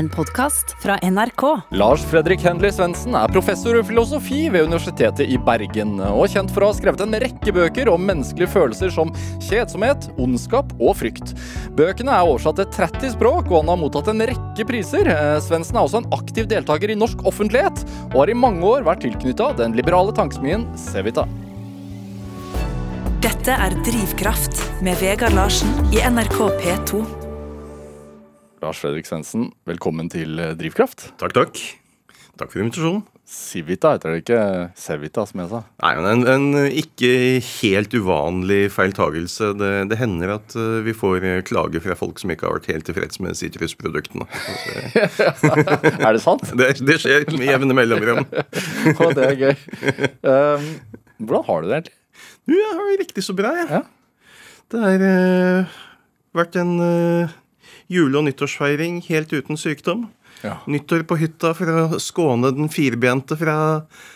en podkast fra NRK. Lars Fredrik Henley Svendsen er professor i filosofi ved Universitetet i Bergen, og kjent for å ha skrevet en rekke bøker om menneskelige følelser som kjedsomhet, ondskap og frykt. Bøkene er oversatt til 30 språk, og han har mottatt en rekke priser. Eh, Svendsen er også en aktiv deltaker i norsk offentlighet, og har i mange år vært tilknytta den liberale tankesmien Sevita. Dette er Drivkraft med Vegard Larsen i NRK P2. Lars Fredrik Svendsen, velkommen til eh, Drivkraft. Takk, takk. Takk for invitasjonen. Civita heter det ikke Sevita, som jeg sa. Nei, men En, en ikke helt uvanlig feiltagelse. Det, det hender at eh, vi får eh, klager fra folk som ikke har vært helt tilfreds med sitrusproduktene. er det sant? Det, det skjer med jevne mellomrom. Å, det er gøy. Um, hvordan har du det egentlig? Du, jeg har det riktig så bra, jeg. Ja. Det har uh, vært en eh, jule- og nyttårsfeiring helt uten sykdom. Ja. Nyttår på hytta for å skåne den firbente fra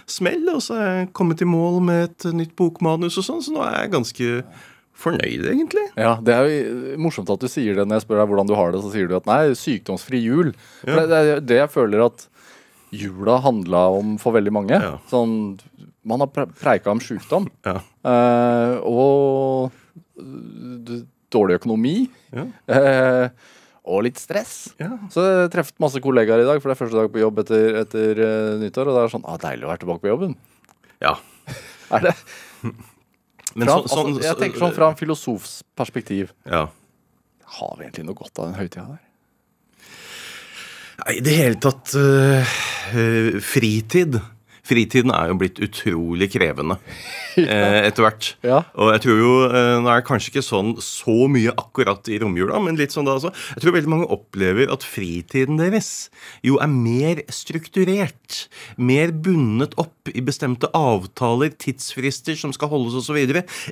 smell. Og så er jeg kommet i mål med et nytt bokmanus og sånn, så nå er jeg ganske fornøyd, egentlig. Ja, Det er jo morsomt at du sier det når jeg spør deg hvordan du har det. Så sier du at nei, sykdomsfri jul. For Det er det jeg føler at jula handla om for veldig mange. Ja. Sånn, Man har pre- preika om sykdom. Ja. eh, og eh, dårlig økonomi. Ja. eh, og litt stress. Ja. Så jeg treffet masse kollegaer i dag, for det er første dag på jobb etter, etter uh, nyttår. Og det er sånn ah, deilig å være tilbake på jobben. ja. Er det? Men Fra, så, så, altså, jeg tenker sånn fra en filosofs perspektiv. Ja. Har vi egentlig noe godt av den høytida der? Nei, i det hele tatt øh, Fritid. Fritiden er jo blitt utrolig krevende eh, etter hvert. Ja. Og jeg tror jo, eh, Nå er det kanskje ikke sånn så mye akkurat i romjula, men litt sånn da altså. Jeg tror veldig mange opplever at fritiden deres jo er mer strukturert. Mer bundet opp i bestemte avtaler, tidsfrister som skal holdes osv.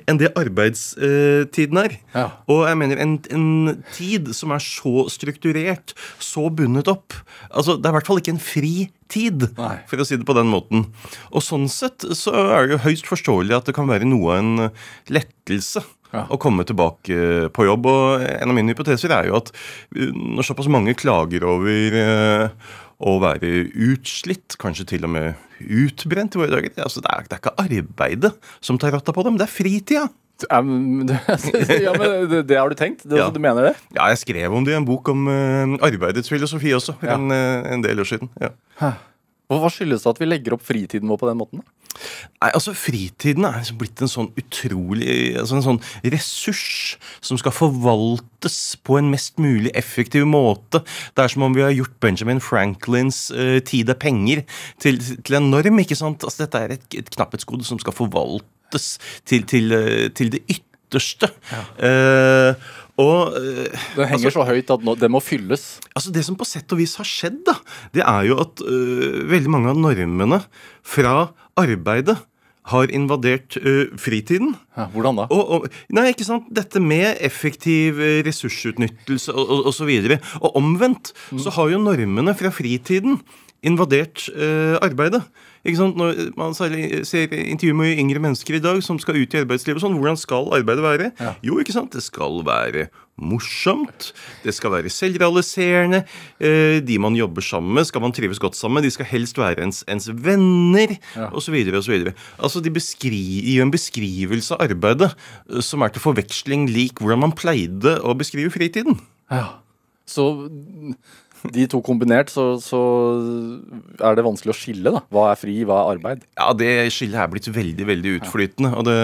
enn det arbeidstiden er. Ja. Og jeg mener en, en tid som er så strukturert, så bundet opp Altså, Det er i hvert fall ikke en fri tid, Nei. for å si det på den måten. Og sånn sett så er det jo høyst forståelig at det kan være noe av en lettelse. Ja. Å komme tilbake på jobb. Og en av mine hypoteser er jo at når såpass mange klager over uh, å være utslitt, kanskje til og med utbrent i våre dager altså det, er, det er ikke arbeidet som tar rotta på dem, det er fritida. Ja, men det, det har du tenkt? Det, Ja. Du mener det? Ja, jeg skrev om det i en bok om uh, arbeidets filosofi også, Ja. en, uh, en del år siden. ja. Og Hva skyldes det at vi legger opp fritiden vår på den måten? Nei, altså Fritiden er liksom blitt en sånn utrolig altså En sånn ressurs som skal forvaltes på en mest mulig effektiv måte. Det er som om vi har gjort Benjamin Franklins uh, 'Tid er penger' til, til en norm. ikke sant? Altså Dette er et, et knapphetsgode som skal forvaltes til, til, uh, til det ytterste. Eh, og eh, det henger så høyt at nå, det må fylles. Altså Det som på sett og vis har skjedd, da, det er jo at øh, veldig mange av normene fra arbeidet har invadert ø, fritiden. Ja, hvordan da? Og, og, nei, ikke sant? Dette med effektiv øh, ressursutnyttelse og, og, og så videre. Og omvendt så har jo normene fra fritiden invadert ø, arbeidet. Ikke sant? Når man ser intervjuer med yngre mennesker i dag som skal ut i arbeidslivet, sånn, hvordan skal arbeidet være? Ja. Jo, ikke sant? Det skal være morsomt, det skal være selvrealiserende. eh, De man jobber sammen med, skal man trives godt sammen med. De skal helst være ens, ens venner, Ja. osv. osv. Altså, de beskri gir en beskrivelse av arbeidet eh, som er til forveksling lik hvordan man pleide å beskrive fritiden. Ja. Så de to kombinert, så, så er det vanskelig å skille. da. Hva er fri, hva er arbeid? Ja, Det skillet er blitt veldig veldig utflytende. Og det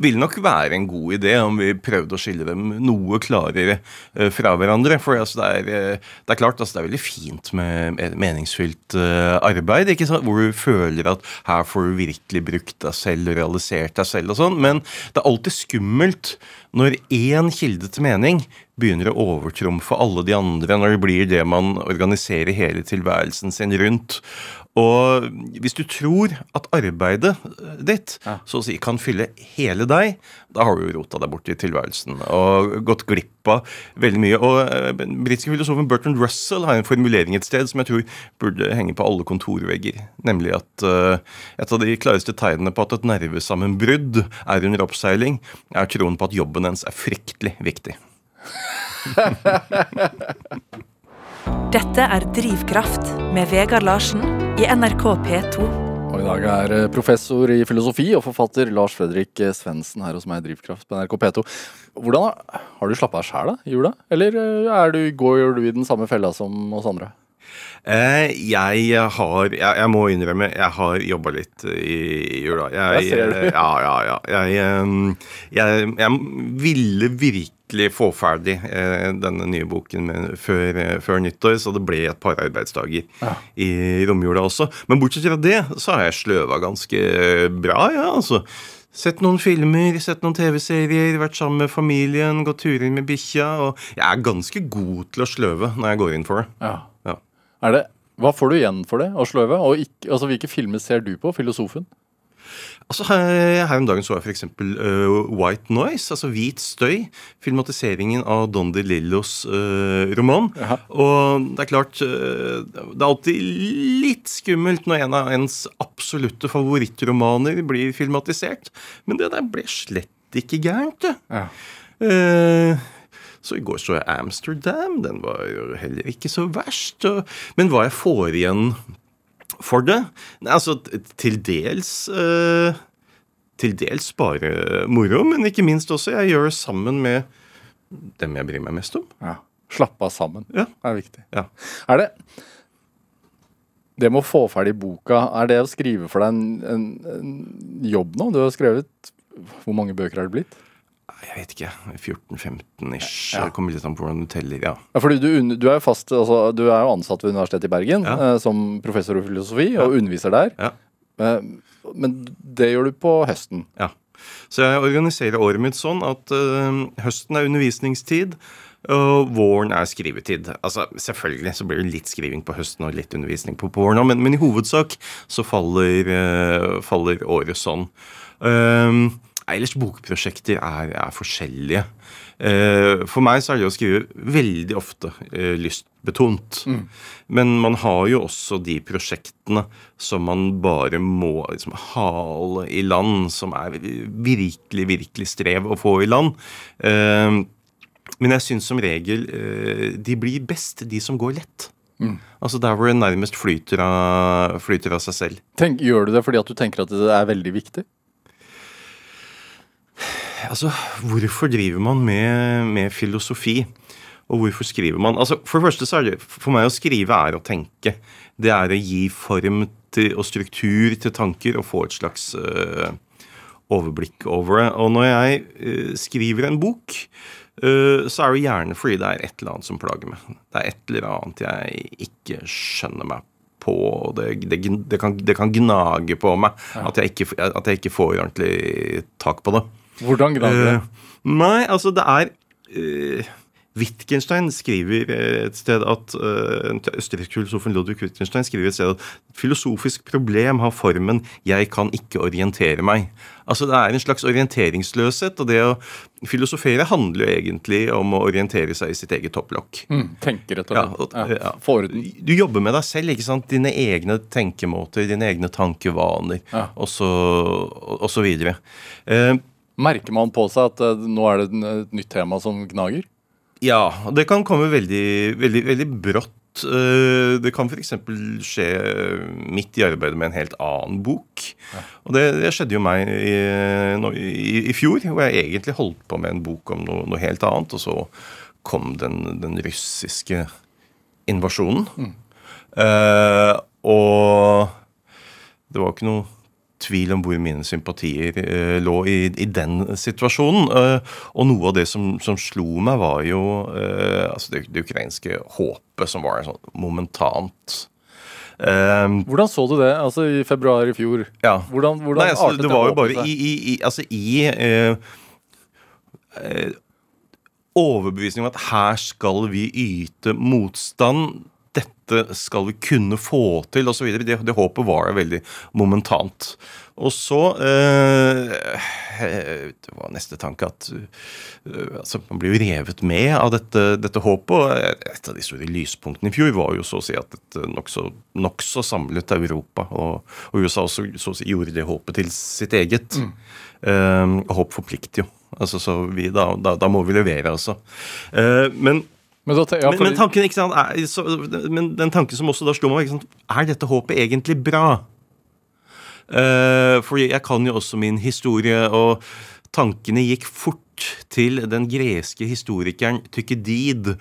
ville nok være en god idé om vi prøvde å skille dem noe klarere eh, fra hverandre. For altså, det, er, eh, det er klart altså, det er veldig fint med meningsfylt eh, arbeid, ikke sant? hvor du føler at her får du virkelig brukt deg selv og realisert deg selv og sånn. Men det er alltid skummelt når én kilde til mening begynner å overtrumfe alle de andre, når det blir det man organiserer hele tilværelsen sin rundt. Og hvis du tror at arbeidet ditt Ja. så å si kan fylle hele deg, da har du jo rota deg bort i tilværelsen og gått glipp av veldig mye. Og eh, Den britiske filosofen Bertrand Russell har en formulering et sted som jeg tror burde henge på alle kontorvegger. Nemlig at uh, et av de klareste tegnene på at et nervesammenbrudd er under oppseiling, er troen på at jobben ens er fryktelig viktig. Dette er Drivkraft med Vegard Larsen i NRK P2. Og I dag er eh, professor i filosofi og forfatter Lars Fredrik eh, Svendsen her hos meg i Drivkraft på NRK P2. Hvordan Har har du slappa av sjæl i jula, eller eh, er du, går du i den samme fella som oss andre? Eh, jeg har jeg, jeg må innrømme, jeg har jobba litt i, jula. Jeg, Jeg ser det. Ja, ja, ja. Jeg, jeg, jeg ville virkelig få ferdig eh, denne nye boken med, før, eh, før nyttår, så det ble et par arbeidsdager Ja. i romjula også. Men bortsett fra det, så har jeg sløva ganske bra, ja, altså. Sett noen filmer, sett noen TV-serier, vært sammen med familien, gått turer med bikkja. Og jeg er ganske god til å sløve når jeg går inn for det. Ja. Ja. Er det, hva får du igjen for det, å sløve? Og ikke, altså, hvilke filmer ser du på, filosofen? Altså Her, her om dagen så jeg f.eks. Uh, White Noise, altså Hvit støy. Filmatiseringen av Don DeLillos uh, roman. Aha. Og det er klart uh, Det er alltid litt skummelt når en av ens absolutte favorittromaner blir filmatisert. Men det der ble slett ikke gærent, det. Ja. Uh, så i går så jeg Amsterdam. Den var jo heller ikke så verst. Men hva jeg får igjen for det Nei, altså til dels eh, Til dels bare moro, men ikke minst også jeg gjør det sammen med dem jeg bryr meg mest om. ja. Slappe av sammen. Ja. Er viktig. Ja. Er det Det med å få ferdig boka, er det å skrive for deg en, en, en jobb nå? Du har skrevet Hvor mange bøker har det blitt? Jeg vet ikke. 14-15 ish. Ja. Det Kommer litt an på hvordan du teller. ja. Ja, fordi du, du er fast, altså, du er jo ansatt ved Universitetet i Bergen Ja. eh, som professor i filosofi og underviser der. Ja. Eh, men det gjør du på høsten. Ja. Så jeg organiserer året mitt sånn at øh, høsten er undervisningstid, og våren er skrivetid. Altså, Selvfølgelig så blir det litt skriving på høsten og litt undervisning på, på våren men, men i hovedsak så faller, øh, faller året sånn. Um, ellers bokprosjekter er, er forskjellige. Eh, for meg så er det å skrive veldig ofte eh, lystbetont. Men man har jo også de prosjektene som man bare må liksom, hale i land, som er virkelig, virkelig strev å få i land. Eh, men jeg syns som regel eh, de blir best, de som går lett. Altså Der hvor det nærmest flyter av, flyter av seg selv. Tenk, gjør du det fordi at du tenker at det er veldig viktig? Altså, hvorfor driver man med, med filosofi? Og hvorfor skriver man? Altså, For det første så er det For meg å skrive er å tenke. Det er å gi form til, og struktur til tanker og få et slags øh, overblikk over det. Og når jeg øh, skriver en bok, øh, så er det gjerne fordi det er et eller annet som plager meg. Det er et eller annet jeg ikke skjønner meg på. og Det, det, det, kan, det kan gnage på meg at, jeg ikke, at jeg ikke får ordentlig tak på det. Hvordan gnager det? Uh, nei, altså det er uh, Wittgenstein skriver eh, et sted at uh, østerrikske filosofen Ludwig Wittgenstein skriver et sted at filosofisk problem har formen 'jeg kan ikke orientere meg'. Altså Det er en slags orienteringsløshet, og det å filosofere handler jo egentlig om å orientere seg i sitt eget topplokk. Mm, tenke, rett og Ja, slett. Ja, ja. Du jobber med deg selv, ikke sant? Dine egne tenkemåter, dine egne tankevaner, Ja. og, så, og, så videre. Eh, Merker man på seg at eh, nå er det et nytt tema som gnager? Ja, det kan komme veldig, veldig, veldig brått. Eh, Det kan f.eks. skje midt i arbeidet med en helt annen bok. Og det, det skjedde jo meg i, no, i, i fjor, hvor jeg egentlig holdt på med en bok om noe, noe helt annet, og så kom den, den russiske invasjonen. Eh, og det var ikke noe tvil om hvor mine sympatier uh, lå i, i den situasjonen. Uh, og noe av det som, som slo meg, var jo uh, altså det, det ukrainske håpet som var sånn momentant. Hvordan så du det altså i februar i fjor? ja. Hvordan, hvordan Nei, altså, artet det var jo bare i, i, i, altså, i overbevisning om at her skal vi yte motstand. Dette skal vi kunne få til, osv. Det, det håpet var jo veldig momentant. Og så eh, Det var neste tanke at eh, altså, Man blir jo revet med av dette, dette håpet. Og et av de store lyspunktene i fjor var jo så å si at et nokså nok så samlet Europa og, og USA også så å si, gjorde det håpet til sitt eget. Eh, håp forplikter jo. Altså, så vi, da, da, da må vi levere, altså. Eh, men Men, da, ja, men, men, tanken, ikke sant, er, så, men den tanken som også da slo meg, er dette håpet egentlig bra? Uh, for jeg kan jo også min historie, og tankene gikk fort til den greske historikeren Tykkedid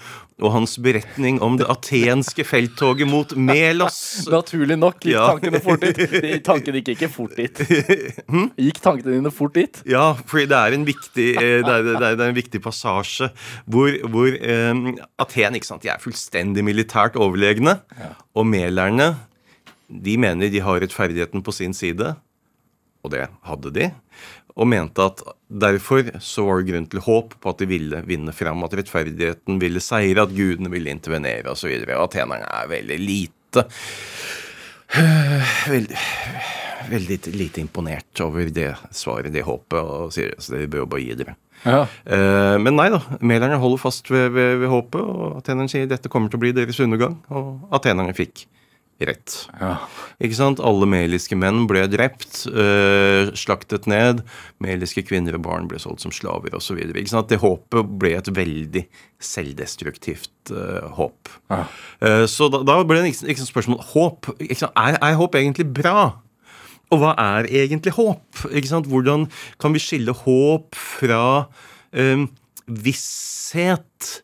og hans beretning om det atenske felttoget mot Melos. Naturlig nok gikk ja. tankene fort dit. Tankene gikk ikke fort dit. Hm? Gikk tankene dine fort dit? Ja, for det er en viktig, eh, det er, det er en viktig passasje hvor, hvor um, Aten ikke sant, de er fullstendig militært overlegne, ja. og melerne de mener de har rettferdigheten på sin side, og det hadde de og mente at derfor så var det grunn til håp på at de ville vinne fram, at rettferdigheten ville seire, at gudene ville intervenere osv. Atenerne er veldig lite veldig, veldig lite imponert over det svaret, det håpet, og sier så dere bør jo bare gi dere. Ja. Uh, men nei da, melerne holder fast ved, ved, ved håpet, og atenerne sier dette kommer til å bli deres undergang, og atenerne fikk rett. Ja. Ikke sant? Alle meliske menn ble drept, øh, slaktet ned. Meliske kvinner og barn ble solgt som slaver osv. Det håpet ble et veldig selvdestruktivt øh, håp. Ja. Uh, så da, da, ble det ikke, ikke spørsmål Håp. Er, er, håp egentlig bra? Og hva er egentlig håp? Hvordan kan vi skille håp fra øh, visshet?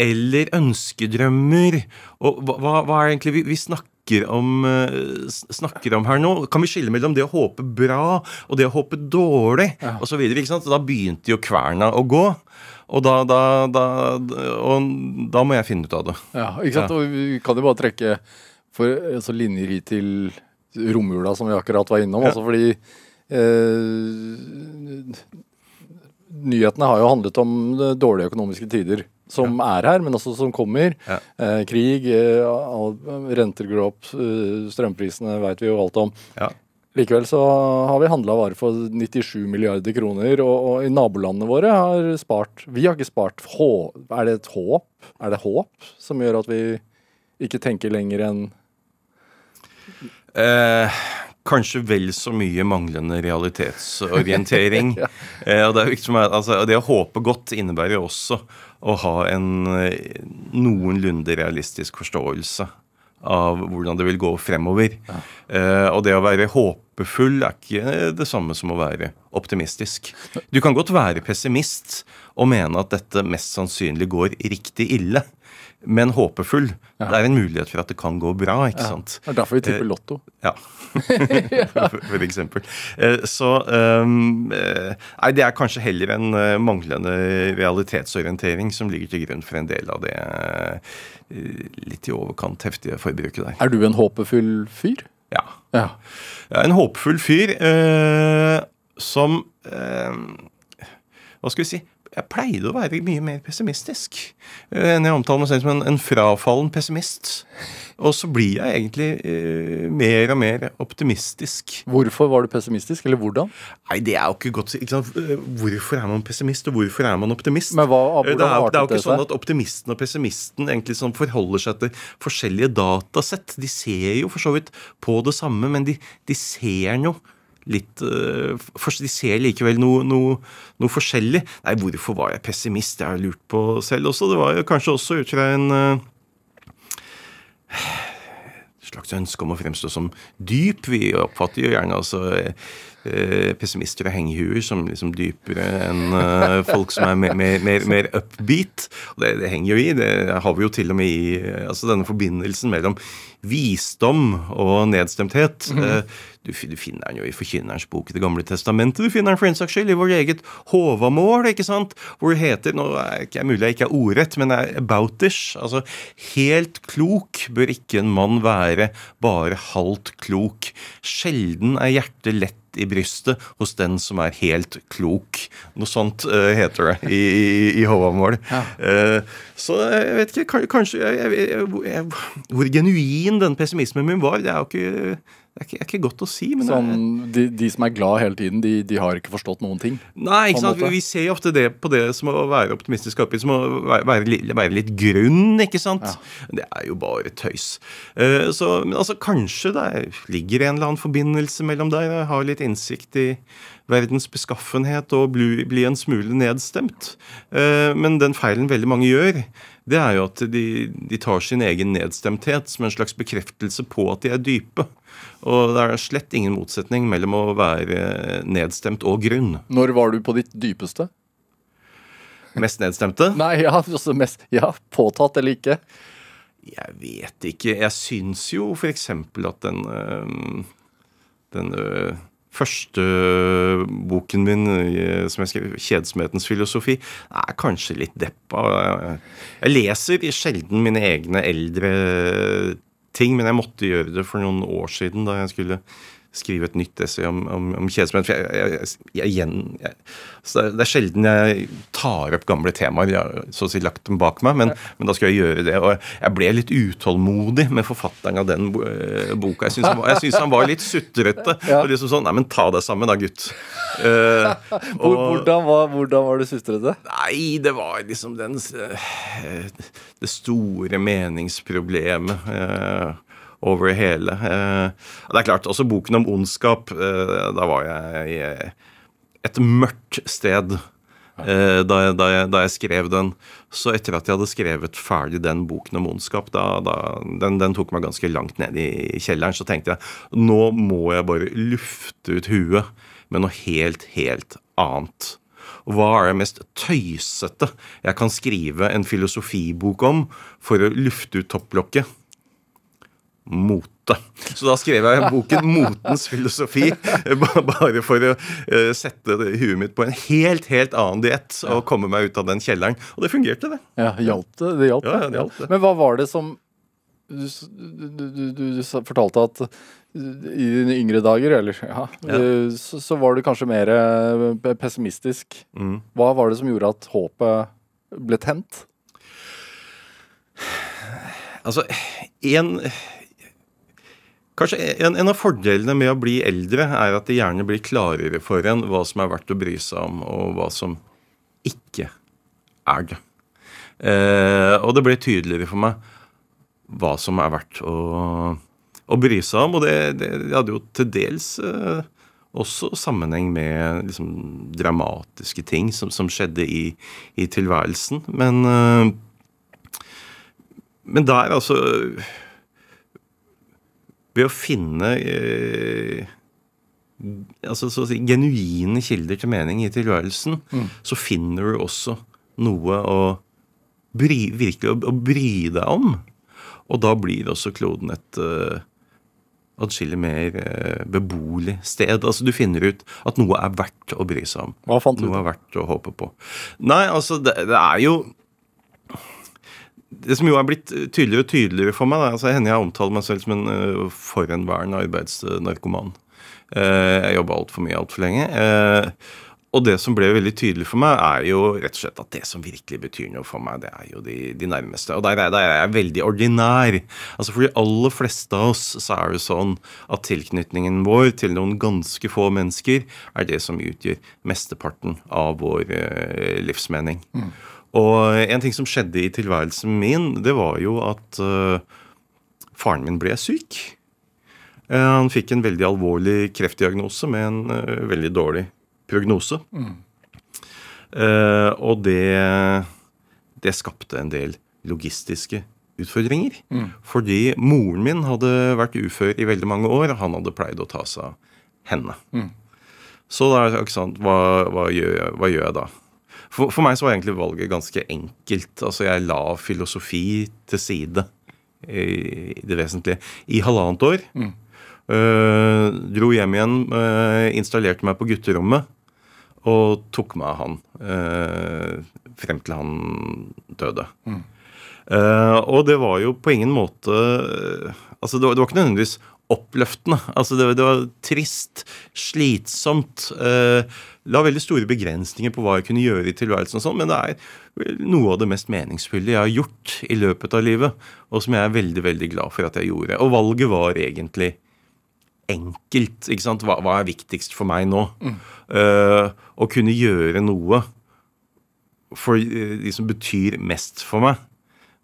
eller ønskedrømmer. Og hva, hva, er egentlig vi, vi snakker om, eh, snakker om, her nå. Kan vi skille mellom det å håpe bra og det å håpe dårlig ja. sant? Da begynte jo kverna å gå. Og da, da, da, og da, må jeg finne ut av det. Ja, ikke sant? Ja. Og vi kan jo bare trekke for, altså, linjer hit til romjula, som vi akkurat var innom. Ja. Altså fordi eh, Nyhetene har jo handlet om dårlige økonomiske tider som ja. er her, men også som kommer. Ja. Eh, krig, eh, renter går opp, eh, strømprisene veit vi jo alt om. Ja. Likevel så har vi handla varer for 97 milliarder kroner, og, og, i nabolandene våre har spart Vi har ikke spart. Er det et håp? Er det håp som gjør at vi ikke tenker lenger enn eh, Kanskje vel så mye manglende realitetsorientering. ja. eh, og det, er, altså, det å håpe godt innebærer jo også å ha en eh, noenlunde realistisk forståelse av hvordan det vil gå fremover. Ja. Eh, og det å være håpefull er ikke det samme som å være optimistisk. Du kan godt være pessimist og mene at dette mest sannsynlig går riktig ille men håpefull. Ja. Det er en mulighet for at det kan gå bra. ikke ja. sant? Det er derfor vi tipper eh, Lotto. Ja, for eksempel. Eh, så um, Nei, det er kanskje heller en manglende realitetsorientering som ligger til grunn for en del av det litt i overkant heftige forbruket der. Er du en håpefull fyr? Ja. ja. Jeg er en håpefull fyr eh, som uh, Hva skal vi si? Jeg pleide å være mye mer pessimistisk. Eh, enn jeg omtaler meg selv som en, en frafallen pessimist. Og så blir jeg egentlig eh, mer og mer optimistisk. Hvorfor var du pessimistisk, eller hvordan? Nei, det er jo ikke godt ikke si. Hvorfor er man pessimist, og hvorfor er man optimist? Men hva, det, er, det er jo ikke sånn at optimisten og pessimisten egentlig sånn forholder seg til forskjellige datasett. De ser jo for så vidt på det samme, men de, de ser noe litt uh, De ser likevel noe, noe, noe, forskjellig. Nei, hvorfor var jeg pessimist? Jeg har lurt på selv også. Det var jo kanskje også ut fra en uh, slags ønske om å fremstå som dyp. Vi oppfatter jo gjerne altså uh, pessimister og hengehuer som liksom dypere enn uh, folk som er mer, mer, mer, upbeat. Og det, det, henger jo i. Det har vi jo til og med i altså denne forbindelsen mellom visdom og nedstemthet. Mm -hmm. Du, du, finner den jo i Forkynnerens bok i Det gamle testamentet. Du finner den for en saks skyld i vårt eget Håvamål, ikke sant? hvor det heter Nå er det ikke mulig jeg ikke er ordrett, men er aboutish. Altså, helt klok bør ikke en mann være, bare halvt klok. Sjelden er hjertet lett i brystet hos den som er helt klok. Noe sånt uh, heter det i, i, i Håvamål. Ja. Uh, så jeg vet ikke, kanskje jeg, jeg, jeg, Hvor genuin den pessimismen min var, det er jo ikke det er ikke, er ikke, godt å si. men sånn, de, de, som er glad hele tiden, de, de, har ikke forstått noen ting? Nei, ikke sant? Vi, vi ser jo ofte det på det som å være optimistisk oppgitt, som å være, være, være, litt grunn, ikke sant? Ja. Det er jo bare tøys. Uh, så, men altså, kanskje det ligger en eller annen forbindelse mellom der. Jeg har litt innsikt i verdens beskaffenhet og bli, bli en smule nedstemt. Uh, men den feilen veldig mange gjør, det er jo at de, de, tar sin egen nedstemthet som en slags bekreftelse på at de er dype. Og det er slett ingen motsetning mellom å være nedstemt og grunn. Når var du på ditt dypeste? Mest nedstemte? Nei, ja, altså mest, ja påtatt eller ikke? Jeg vet ikke. Jeg syns jo f.eks. at den, den første boken min som jeg skrev, 'Kjedsomhetens filosofi', er kanskje litt deppa. Jeg leser sjelden mine egne eldre ting, men jeg måtte gjøre det for noen år siden da jeg skulle skrive et nytt essay om, om, om kjedsomhet. For jeg, jeg, jeg, jeg, det er sjelden jeg tar opp gamle temaer. Jeg har så å si lagt dem bak meg, men, men, da skal jeg gjøre det. Og jeg ble litt utålmodig med forfatteren av den eh, boka. Jeg syns han, han, var litt sutrete. Ja. Og liksom sånn Nei, men ta deg sammen da, gutt. Uh, og, hvordan, var, hvordan, var, du sutrete? Nei, det var liksom den uh, Det store meningsproblemet. Uh, over hele. Eh, det er klart, også boken om ondskap. Eh, da var jeg i et mørkt sted eh, da jeg, da, da jeg, skrev den. Så etter at jeg hadde skrevet ferdig den boken om ondskap, da, den, den, tok meg ganske langt ned i kjelleren, så tenkte jeg nå må jeg bare lufte ut huet med noe helt, helt annet. Hva er det mest tøysete jeg kan skrive en filosofibok om for å lufte ut topplokket? Mote. Så da skrev jeg boken 'Motens filosofi', bare for å eh, sette huet mitt på en helt, helt annen diett og komme meg ut av den kjelleren. Og det fungerte, det. Ja, hjalp det? Det hjalp, ja, det, hjalp det. Men hva var det som du, du, du, du fortalte at i dine yngre dager, eller ja, ja. Eh, så, så, var du kanskje mer eh, pessimistisk. Mm. Hva var det som gjorde at håpet ble tent? Altså, en Kanskje en, en, av fordelene med å bli eldre er at det gjerne blir klarere for en hva som er verdt å bry seg om, og hva som ikke er det. Eh, og det ble tydeligere for meg hva som er verdt å, å bry seg om. Og det, det, det hadde jo til dels eh, også sammenheng med liksom, dramatiske ting som, som skjedde i, i, tilværelsen. Men, eh, men der, altså ved å finne eh, altså så å si, genuine kilder til mening i tilværelsen, mm. så finner du også noe å bry, virkelig å, å, bry deg om. Og da blir også kloden et uh, atskillig mer uh, beboelig sted. Altså Du finner ut at noe er verdt å bry seg om. Hva fant du Noe er verdt å håpe på. Nei, altså, det, det er jo det som jo er blitt tydeligere og tydeligere for meg, da, altså hender jeg omtaler meg selv som en uh, forhenværende arbeidsnarkoman. Uh, jeg jobba altfor mye altfor lenge. Uh, og det som ble veldig tydelig for meg, er jo rett og slett at det som virkelig betyr noe for meg, det er jo de, de nærmeste. Og der er, der er, jeg veldig ordinær. Altså For de aller fleste av oss så er det sånn at tilknytningen vår til noen ganske få mennesker er det som utgjør mesteparten av vår livsmening. Mm. Og en ting som skjedde i tilværelsen min, det var jo at uh, faren min ble syk. Uh, han fikk en veldig alvorlig kreftdiagnose med en uh, veldig dårlig prognose. Mm. og det, det skapte en del logistiske utfordringer. Mm. Fordi moren min hadde vært ufør i veldig mange år, og han hadde pleid å ta seg av henne. Mm. Så da, ikke sant, hva, hva, gjør, hva gjør jeg da? For, for, meg så var egentlig valget ganske enkelt. Altså Jeg la filosofi til side i, i det vesentlige i halvannet år. Mm. Uh, dro hjem igjen, uh, installerte meg på gutterommet og tok meg av han uh, frem til han døde. Mm. og det var jo på ingen måte Altså, det var, det var ikke nødvendigvis oppløftende. Altså, det, det var trist, slitsomt. Uh, la veldig store begrensninger på hva jeg kunne gjøre i tilværelsen, og sånn, men det er noe av det mest meningsfulle jeg har gjort i løpet av livet, og som jeg er veldig veldig glad for at jeg gjorde. Og valget var egentlig enkelt. ikke sant? Hva, hva er viktigst for meg nå? Mm. Uh, å kunne gjøre noe for de som betyr mest for meg,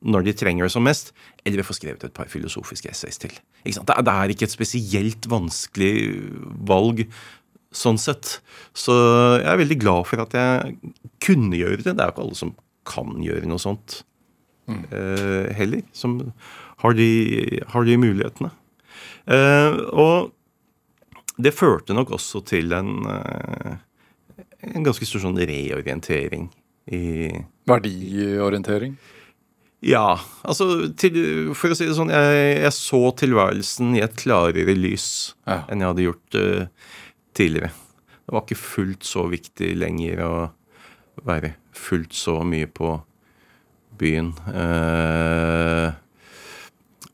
når de trenger det som mest, eller ved får få skrevet et par filosofiske essays til. Ikke sant? Det er ikke et spesielt vanskelig valg sånn sett. Så jeg er veldig glad for at jeg kunne gjøre det. Det er jo ikke alle som kan gjøre noe sånt. eh, heller, som har de, har de mulighetene. Uh, og det førte nok også til en, uh, en ganske stor sånn reorientering i Verdiorientering? Ja, altså til, For å si det sånn, jeg, jeg så tilværelsen i et klarere lys Ja. enn jeg hadde gjort eh, tidligere. Det var ikke fullt så viktig lenger å være fullt så mye på byen. Eh,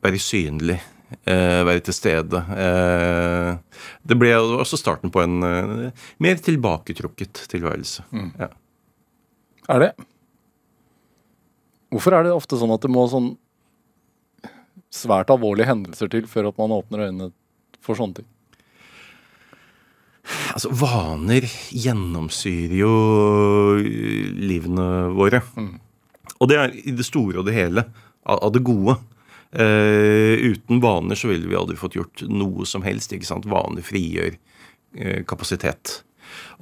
være synlig. eh, være til stede. Eh, det ble også starten på en eh, mer tilbaketrukket tilværelse. Ja. Er det? Hvorfor er det ofte sånn at det må sånn svært alvorlige hendelser til før at man åpner øynene for sånne ting? Altså, vaner gjennomsyrer jo livene våre. Og det er i det store og det hele av, av det gode. Eh, uten vaner så ville vi aldri fått gjort noe som helst. ikke sant? Vaner frigjør eh, kapasitet.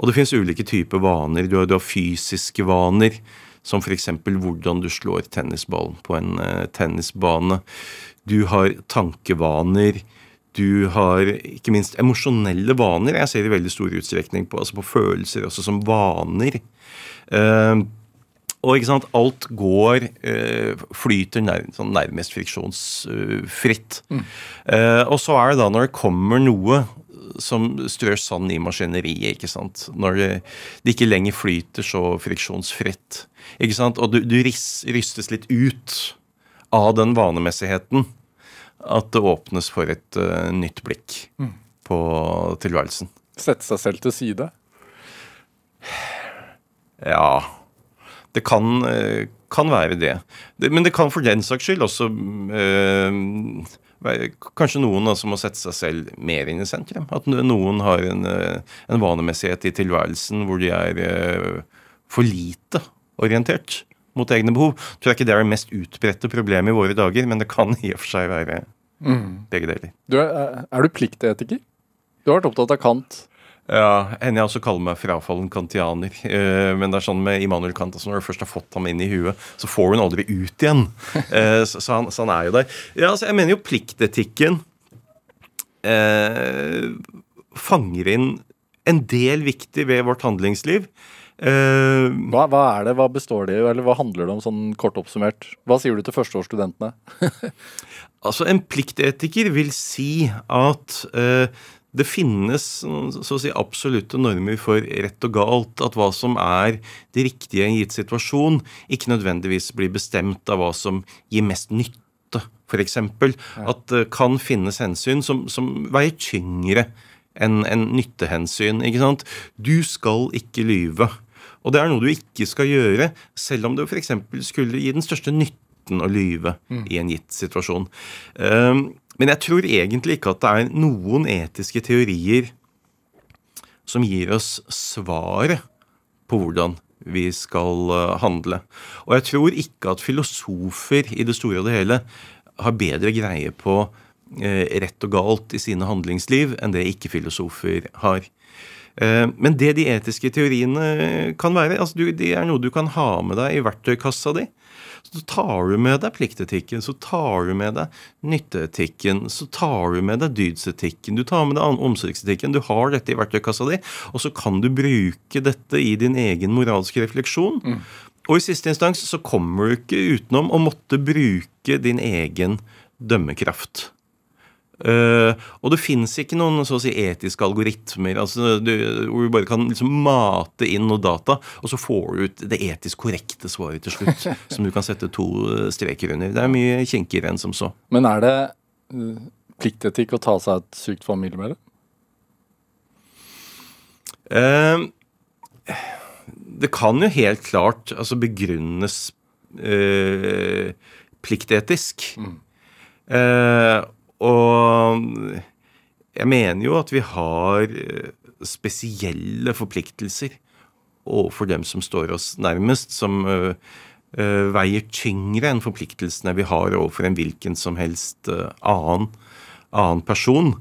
Og det fins ulike typer vaner. Du har, du har fysiske vaner, som f.eks. hvordan du slår tennisballen på en eh, tennisbane. Du har tankevaner. Du har ikke minst emosjonelle vaner. Jeg ser i veldig stor utstrekning på, altså på følelser også som vaner. Uh, og ikke sant, alt går uh, Flyter nær, sånn nærmest friksjonsfritt. Eh, og så er det da når det kommer noe som strør sand i maskineriet, ikke sant. Når det, det ikke lenger flyter så friksjonsfritt. Ikke sant? Og du, du ris, rystes litt ut av den vanemessigheten. At det åpnes for et uh, nytt blikk på tilværelsen. Sette seg selv til side? Ja Det kan, eh, kan være det. det. Men det kan for den saks skyld også uh, kanskje noen altså må sette seg selv mer inn i sentrum. At noen har en, en vanemessighet i tilværelsen hvor de er for lite orientert mot egne behov. Tror jeg ikke det er det mest utbredte problemet i våre dager, men det kan i og for seg være begge deler. Du er, er du pliktetiker? Du har vært opptatt av Kant. Ja, henne jeg også kaller meg frafallen kantianer. Eh, men det er sånn med Immanuel Kant altså når du først har fått ham inn i huet, så får du ham aldri ut igjen. Eh, så, så, han, så han er jo der. Ja, altså, jeg mener jo pliktetikken eh, fanger inn en del viktig ved vårt handlingsliv. Eh, Hva, hva er det, hva består det i, eller hva handler det om sånn kort oppsummert? Hva sier du til førsteårsstudentene? Altså, En pliktetiker vil si at uh, det finnes så å si absolutte normer for rett og galt. At hva som er det riktige i en gitt situasjon, ikke nødvendigvis blir bestemt av hva som gir mest nytte, f.eks. At det kan finnes hensyn som, som veier tyngre enn en nyttehensyn. ikke sant? Du skal ikke lyve. Og det er noe du ikke skal gjøre, selv om det f.eks. skulle gi den største nytten å lyve i en gitt situasjon. Um, men jeg tror egentlig ikke at det er noen etiske teorier som gir oss svaret på hvordan vi skal uh, handle. Og jeg tror ikke at filosofer i det store og det hele har bedre greie på eh, rett og galt i sine handlingsliv enn det ikke-filosofer har. Eh, Men det de etiske teoriene kan være, altså det er noe du kan ha med deg i verktøykassa di. Så tar du med deg pliktetikken, så tar du med deg nytteetikken, så tar du med deg dydsetikken, du tar med deg omsorgsetikken. Du har dette i verktøykassa di, og så kan du bruke dette i din egen moralske refleksjon. Og i siste instans så kommer du ikke utenom å måtte bruke din egen dømmekraft. Eh, og det fins ikke noen så å si, etiske algoritmer altså, du, hvor du bare kan liksom mate inn noe data, og så får du ut det etisk korrekte svaret til slutt. som du kan sette to eh, streker under. Det er mye kinkigere enn som så. Men er det uh, pliktetikk å ta seg et sykt familiemedlem? Uh, det kan jo helt klart altså begrunnes uh, pliktetisk. Eh, og jeg mener jo at vi har eh, spesielle forpliktelser overfor dem som står oss nærmest, som uh, uh, veier tyngre enn forpliktelsene vi har overfor en hvilken som helst uh, annen, annen person.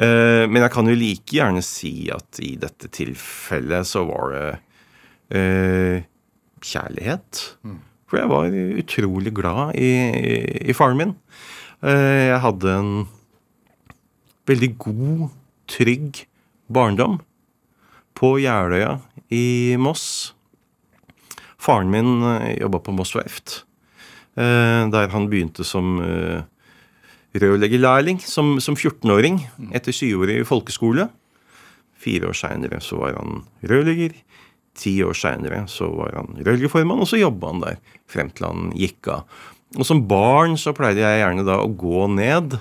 Men jeg kan jo like gjerne si at i dette tilfellet så var det kjærlighet. For jeg var utrolig glad i, i faren min. Eh, jeg hadde en veldig god, trygg barndom på Jeløya i Moss. Faren min jobba på Moss verft, der han begynte som rørleggerlærling som, som 14-åring etter syvårig folkeskole. Fire år seinere så var han rørlegger. Ti år seinere så var han rørleggerformann, og så jobba han der frem til han gikk av. Og som barn så pleide jeg gjerne da å gå ned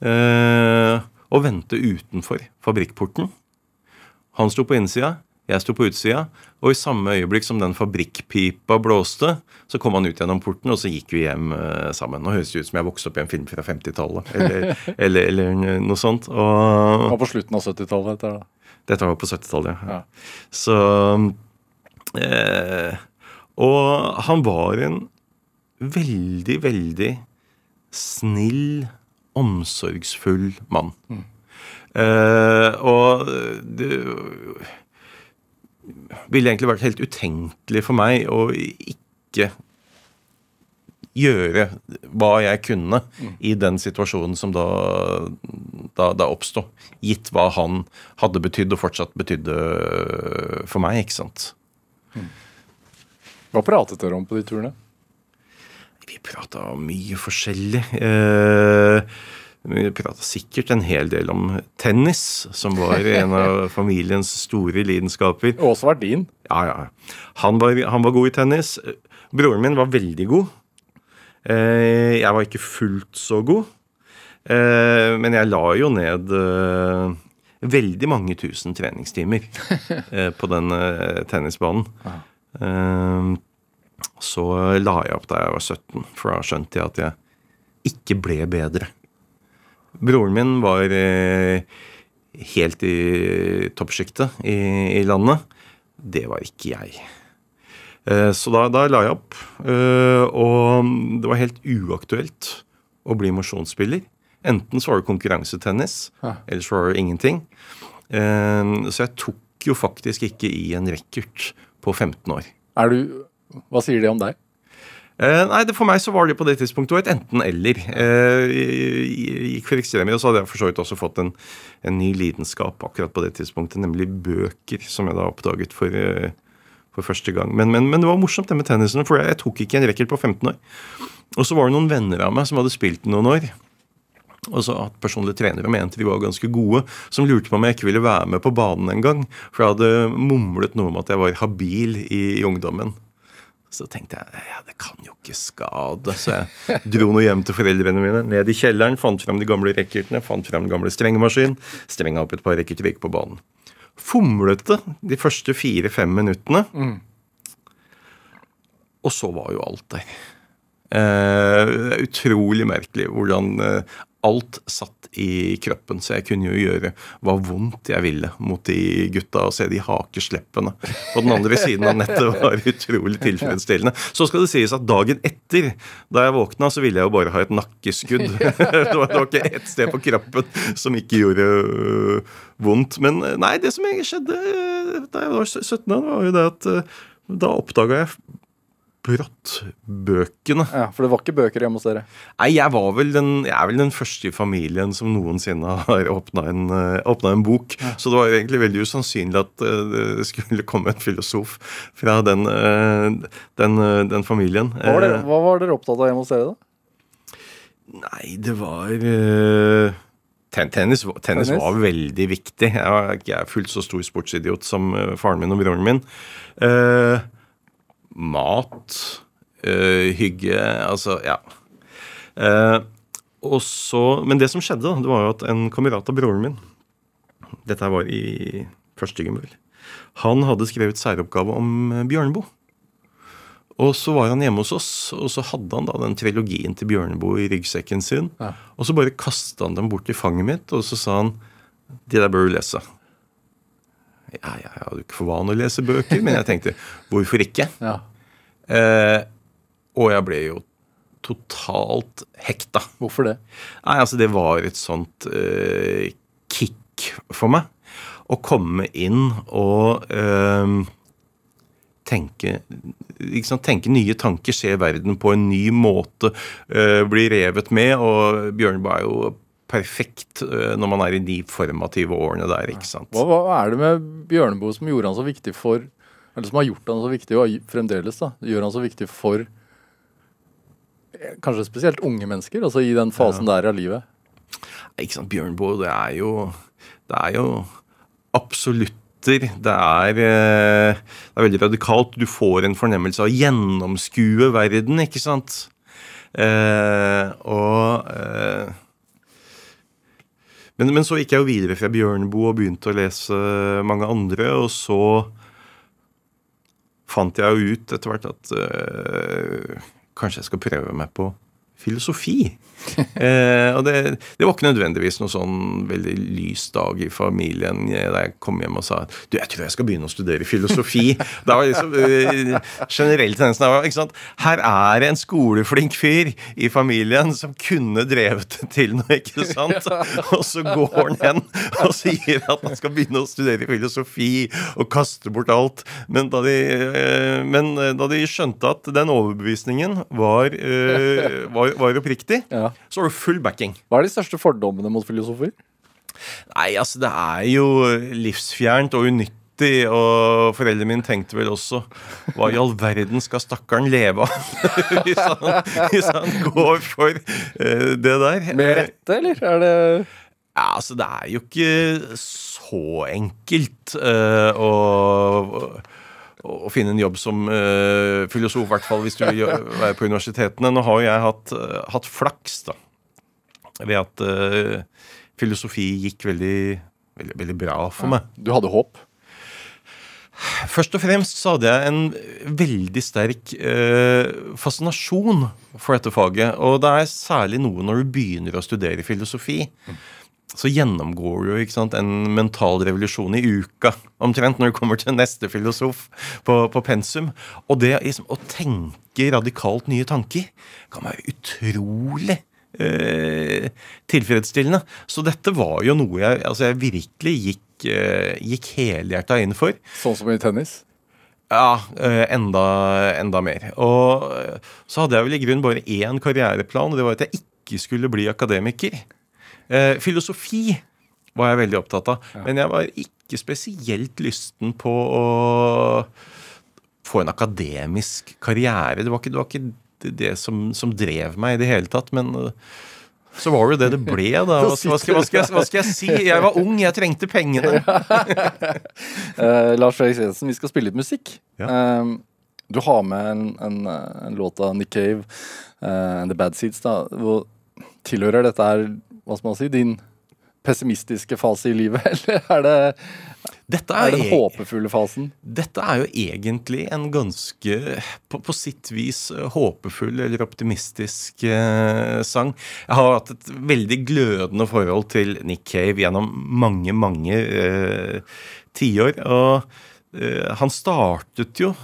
eh, og vente utenfor fabrikkporten. Han sto på innsida, jeg sto på utsida, og i samme øyeblikk som den fabrikkpipa blåste, så kom han ut gjennom porten, og så gikk vi hjem eh, sammen. Nå høres det ut som jeg vokste opp i en film fra 50-tallet, eller, eller, eller, noe sånt. Og, var på slutten av 70-tallet? Dette, dette var på 70-tallet, ja. ja. Så eh, Og han var en veldig, veldig snill, omsorgsfull mann. Mm. Uh, og det ville egentlig vært helt utenkelig for meg å ikke gjøre hva jeg kunne mm. i den situasjonen som da, da, da oppsto. Gitt hva han hadde betydd og fortsatt betydde for meg, ikke sant. Mm. Hva pratet dere om på de turene? Vi prata mye forskjellig. Eh, vi prata sikkert en hel del om tennis, som var en av familiens store lidenskaper. Og også var din. Ja, ja. Han var, han var god i tennis. Broren min var veldig god. Eh, jeg var ikke fullt så god. Eh, men jeg la jo ned veldig mange tusen treningstimer på den tennisbanen. Så la jeg opp da jeg var 17, for da skjønte jeg at jeg ikke ble bedre. Broren min var eh, helt i toppsjiktet i, i, landet. Det var ikke jeg. Eh, så da, da, la jeg opp. Eh, og det var helt uaktuelt å bli mosjonsspiller. Enten så var det konkurransetennis, eller så var det ingenting. Eh, så jeg tok jo faktisk ikke i en racket på 15 år. Er du, Hva sier det om deg? Eh, nei, det, For meg så var det på det tidspunktet et enten-eller. Eh, gikk for ekstremer, og så hadde jeg for så vidt også fått en, en, ny lidenskap akkurat på det tidspunktet, nemlig bøker, som jeg da oppdaget for, eh, for første gang. Men, men, men, det var morsomt det med tennisen, for jeg, jeg tok ikke en racket på 15 år. Og så var det noen venner av meg som hadde spilt noen år. Og så at personlige trenere mente de var ganske gode, som lurte på om jeg ikke ville være med på banen en gang. For jeg hadde mumlet noe om at jeg var habil i, i ungdommen. Så tenkte jeg ja, det kan jo ikke skade. Så jeg dro noe hjem til foreldrene mine. Ned i kjelleren, fant frem de gamle racketene, fant frem den gamle strengemaskinen. Strenga opp et par racketer, på banen. Fomlete de første fire-fem minuttene. Mm. Og så var jo alt der. Eh, utrolig merkelig hvordan eh, alt satt i kroppen, så jeg kunne jo gjøre hva vondt jeg ville mot de gutta og se de hakesleppene på den andre siden av nettet var utrolig tilfredsstillende. Så skal det sies at dagen etter, da jeg våkna, så ville jeg jo bare ha et nakkeskudd. Det var, det ikke ett sted på kroppen som ikke gjorde øh, vondt. Men øh, nei, det som egentlig skjedde øh, da jeg var 17 år, var jo det at da oppdaga jeg brått bøkene. Ja, For det var ikke bøker hjemme hos dere? Nei, jeg, var vel den, jeg er vel den første i familien som noensinne har åpna en, uh, en, bok. Ja. Så det var egentlig veldig usannsynlig at uh, det skulle komme en filosof fra den, uh, den, den familien. Hva var, dere, hva var, dere, opptatt av hjemme hos dere, da? Nei, det var Tennis, tennis, tennis, var veldig viktig. Jeg er ikke fullt så stor sportsidiot som faren min og broren min. Uh, mat, øh, hygge Altså, ja. Eh, så, men det som skjedde, da, det var jo at en kamerat av broren min Dette var i første gym, Han hadde skrevet særoppgave om eh, Bjørneboe. Og så var han hjemme hos oss, og så hadde han da den trilogien til Bjørneboe i ryggsekken sin. Ja. Og så bare kasta han dem bort i fanget mitt, og så sa han De der bør du lese. Ja, jeg hadde jo ikke for vane å lese bøker, men jeg tenkte hvorfor ikke? Ja. Eh, og jeg ble jo totalt hekta. Hvorfor det? Nei, altså Det var et sånt eh, kick for meg. Å komme inn og eh, tenke, liksom, tenke nye tanker, se verden på en ny måte, eh, bli revet med. Og Bjørneboe er jo perfekt uh, når man er i de formative årene der, ikke sant. Hva, hva er det med Bjørneboe som gjorde han så viktig for Eller som har gjort han så viktig, og fremdeles da, gjør han så viktig for eh, kanskje spesielt unge mennesker, altså i den fasen ja. der av livet? Ikke sant, Bjørnboe, det er jo Det er jo absolutter. det er, eh, det er, veldig radikalt. Du får en fornemmelse av å gjennomskue verden, ikke sant? Eh, og eh, men, men, så gikk jeg jo videre fra Bjørneboe og begynte å lese mange andre, og så fant jeg jo ut etter hvert at øh, kanskje jeg skal prøve meg på filosofi. eh, og det, det, var ikke nødvendigvis noe sånn veldig lys dag i familien da jeg kom hjem og sa du, jeg tror jeg skal begynne å studere filosofi. da var liksom eh, generelt tendensen var, ikke sant? Her er en skoleflink fyr i familien som kunne drevet det til noe, ikke sant? Og så går han hen og sier at han skal begynne å studere filosofi og kaste bort alt. Men da de, eh, men da de skjønte at den overbevisningen var, uh, var, var oppriktig, ja. så har du full backing. Hva er de største fordommene mot filosofer? Nei, altså det er jo livsfjernt og unyttig. Og foreldrene mine tenkte vel også Hva i all verden skal stakkaren leve av hvis, hvis, han, går for uh, det der? Med rette, eller? Er det Ja, altså det er jo ikke så enkelt uh, å å finne en jobb som uh, filosof, i hvert fall hvis du være på universitetene. Nå har jo jeg hatt, uh, hatt flaks da, ved at uh, filosofi gikk veldig, veldig, veldig, bra for meg. Du hadde håp? Først og fremst så hadde jeg en veldig sterk fascinasjon for dette faget. Og det er særlig noe når du begynner å studere filosofi. Mm så gjennomgår du ikke sant, en mental revolusjon i uka omtrent når du kommer til neste filosof på, på pensum. Og det liksom, å tenke radikalt nye tanker kan være utrolig eh, tilfredsstillende. Så dette var jo noe jeg, altså jeg virkelig gikk, eh, gikk helhjerta inn for. Sånn som i tennis? Ja, eh, enda, enda mer. Og eh, så hadde jeg vel i grunnen bare én karriereplan, og det var at jeg ikke skulle bli akademiker. Eh, filosofi var jeg veldig opptatt av. Ja. Men jeg var ikke spesielt lysten på å få en akademisk karriere. Det var ikke det, var ikke det som, som, drev meg i det hele tatt. Men uh, så var det det det ble, da. Hva, hva, skal, hva, skal, hva, skal, jeg si? Jeg var ung, jeg trengte pengene. uh, Lars Fredrik Jensen, vi skal spille litt musikk. Ja. Um, du har med en, en, en, låt av Nick Cave, uh, The Bad Seeds. da, hvor Tilhører dette her hva skal man si, din pessimistiske fase i livet, eller er det, dette er, er den håpefulle fasen? Dette er jo egentlig en ganske, på, på sitt vis, håpefull eller optimistisk eh, sang. Jeg har hatt et veldig glødende forhold til Nick Cave gjennom mange, mange eh, tiår. Og eh, han startet jo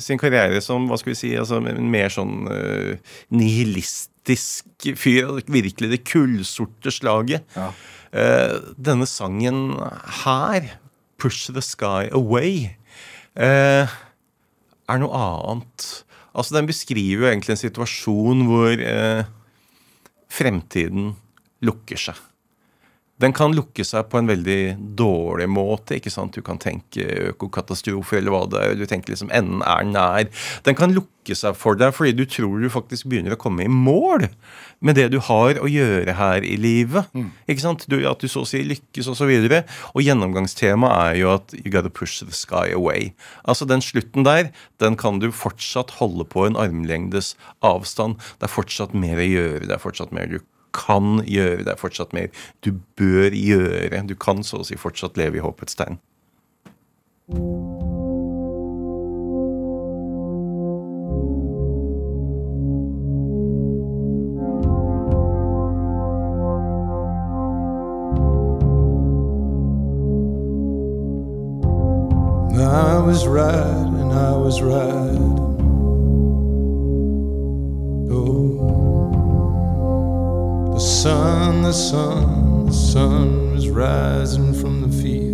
sin karriere som hva skal vi si, altså mer sånn uh, nihilistisk fyr. Virkelig det kullsorte slaget. Ja. Uh, denne sangen her, 'Push the Sky Away', uh, er noe annet. Altså, den beskriver jo egentlig en situasjon hvor fremtiden lukker seg. Den kan lukke seg på en veldig dårlig måte. ikke sant? Du kan tenke økokatastrofe eller hva det er. Du tenker liksom enden er nær. Den kan lukke seg for deg fordi du tror du faktisk begynner å komme i mål med det du har å gjøre her i livet. Mm. ikke sant? Du, at du så å si lykkes osv. Og, så og gjennomgangstemaet er jo at you gotta push the sky away. Altså Den slutten der den kan du fortsatt holde på en armlengdes avstand. Det er fortsatt mer å gjøre. det er fortsatt mer du kan gjøre. Er fortsatt mer du bør gjøre. Du kan så å si fortsatt leve i håpets tegn. I was right and I was right. Sun, the sun, the sun was rising from the field.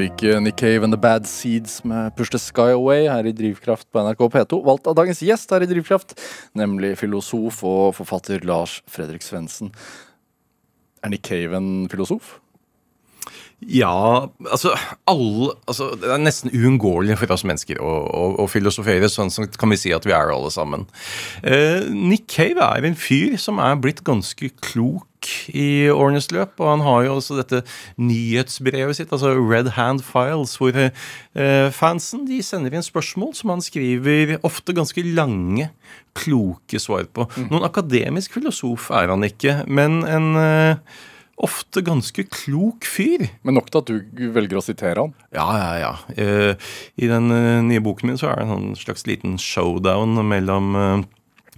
Fikk eh, Nick Cave and The Bad Seeds med Push the Sky Away her i Drivkraft på NRK P2. Valgt av dagens gjest her i Drivkraft, nemlig filosof og forfatter Lars Fredrik Svendsen. Er Nick Cave en filosof? Ja, altså, alle, altså Det er nesten uunngåelig for oss mennesker å, å, å filosofere. Sånn som kan vi si at vi er alle sammen. Eh, Nick Cave er en fyr som er blitt ganske klok i årenes løp. Og han har jo også dette nyhetsbrevet sitt, altså Red Hand Files, hvor eh, fansen de sender inn spørsmål som han skriver ofte ganske lange, kloke svar på. Noen akademisk filosof er han ikke, men en eh, ofte ganske klok fyr. Men nok til at du velger å sitere han. Ja, ja, ja. Eh, I den eh, nye boken min så er det en sånn slags liten showdown mellom eh,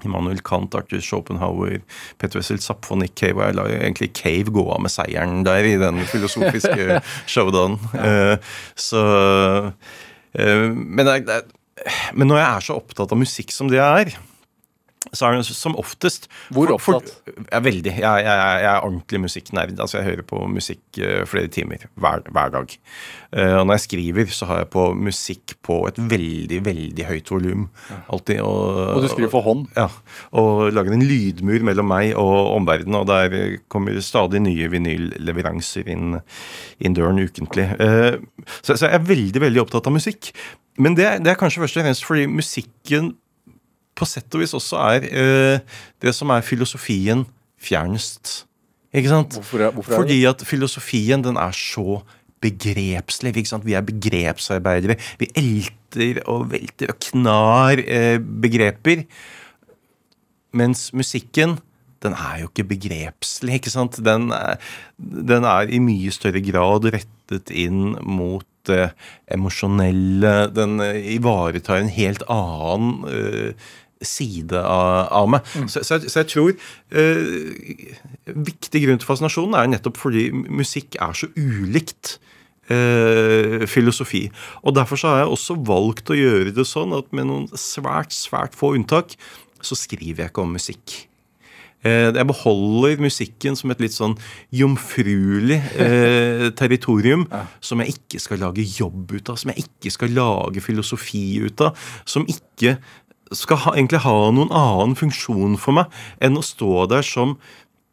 Immanuel Kant, Arthur Schopenhauer, Petter Wessel Zapf og Nick Cave. Og jeg lar egentlig Cave gå av med seieren der i den filosofiske showdownen. Ja. så men, det det men når jeg er så opptatt av musikk som det jeg er så er det som oftest Hvor for- for- opptatt? Jeg er veldig. Jeg, jeg, jeg er ordentlig musikknerd. Altså Jeg hører på musikk eh, flere timer hver, hver dag. Eh, og når jeg skriver, så har jeg på musikk på et veldig, veldig høyt volum. Alltid. Og, Og du skriver for hånd. ja, og lager en lydmur mellom meg og omverdenen, og der kommer stadig nye vinylleveranser inn, inn døren ukentlig. Eh, Så, så jeg er veldig, veldig opptatt av musikk. Men det, det er kanskje først og fremst fordi musikken på sett og vis også er eh, det som er filosofien fjernest. Ikke sant? Hvorfor er- hvorfor er Fordi at filosofien den er så begrepslig. Ikke sant? Vi er begrepsarbeidere. Vi elter og velter og knar eh, begreper. Mens musikken, den er jo ikke begrepslig, ikke sant? Den er, den er i mye større grad rettet inn mot det emosjonelle. Den eh, ivaretar en helt annen eh, side av, av meg. Så, så, jeg- så jeg tror eh, Viktig grunn til fascinasjonen er nettopp fordi musikk er så ulikt eh, filosofi. Og Derfor så har jeg også valgt å gjøre det sånn at med noen svært, svært få unntak, så skriver jeg ikke om musikk. Eh, Jeg beholder musikken som et litt sånn jomfruelig eh, territorium som jeg ikke skal lage jobb ut av, som jeg ikke skal lage filosofi ut av, som ikke skal ha, egentlig ha noen annen funksjon for meg enn å stå der som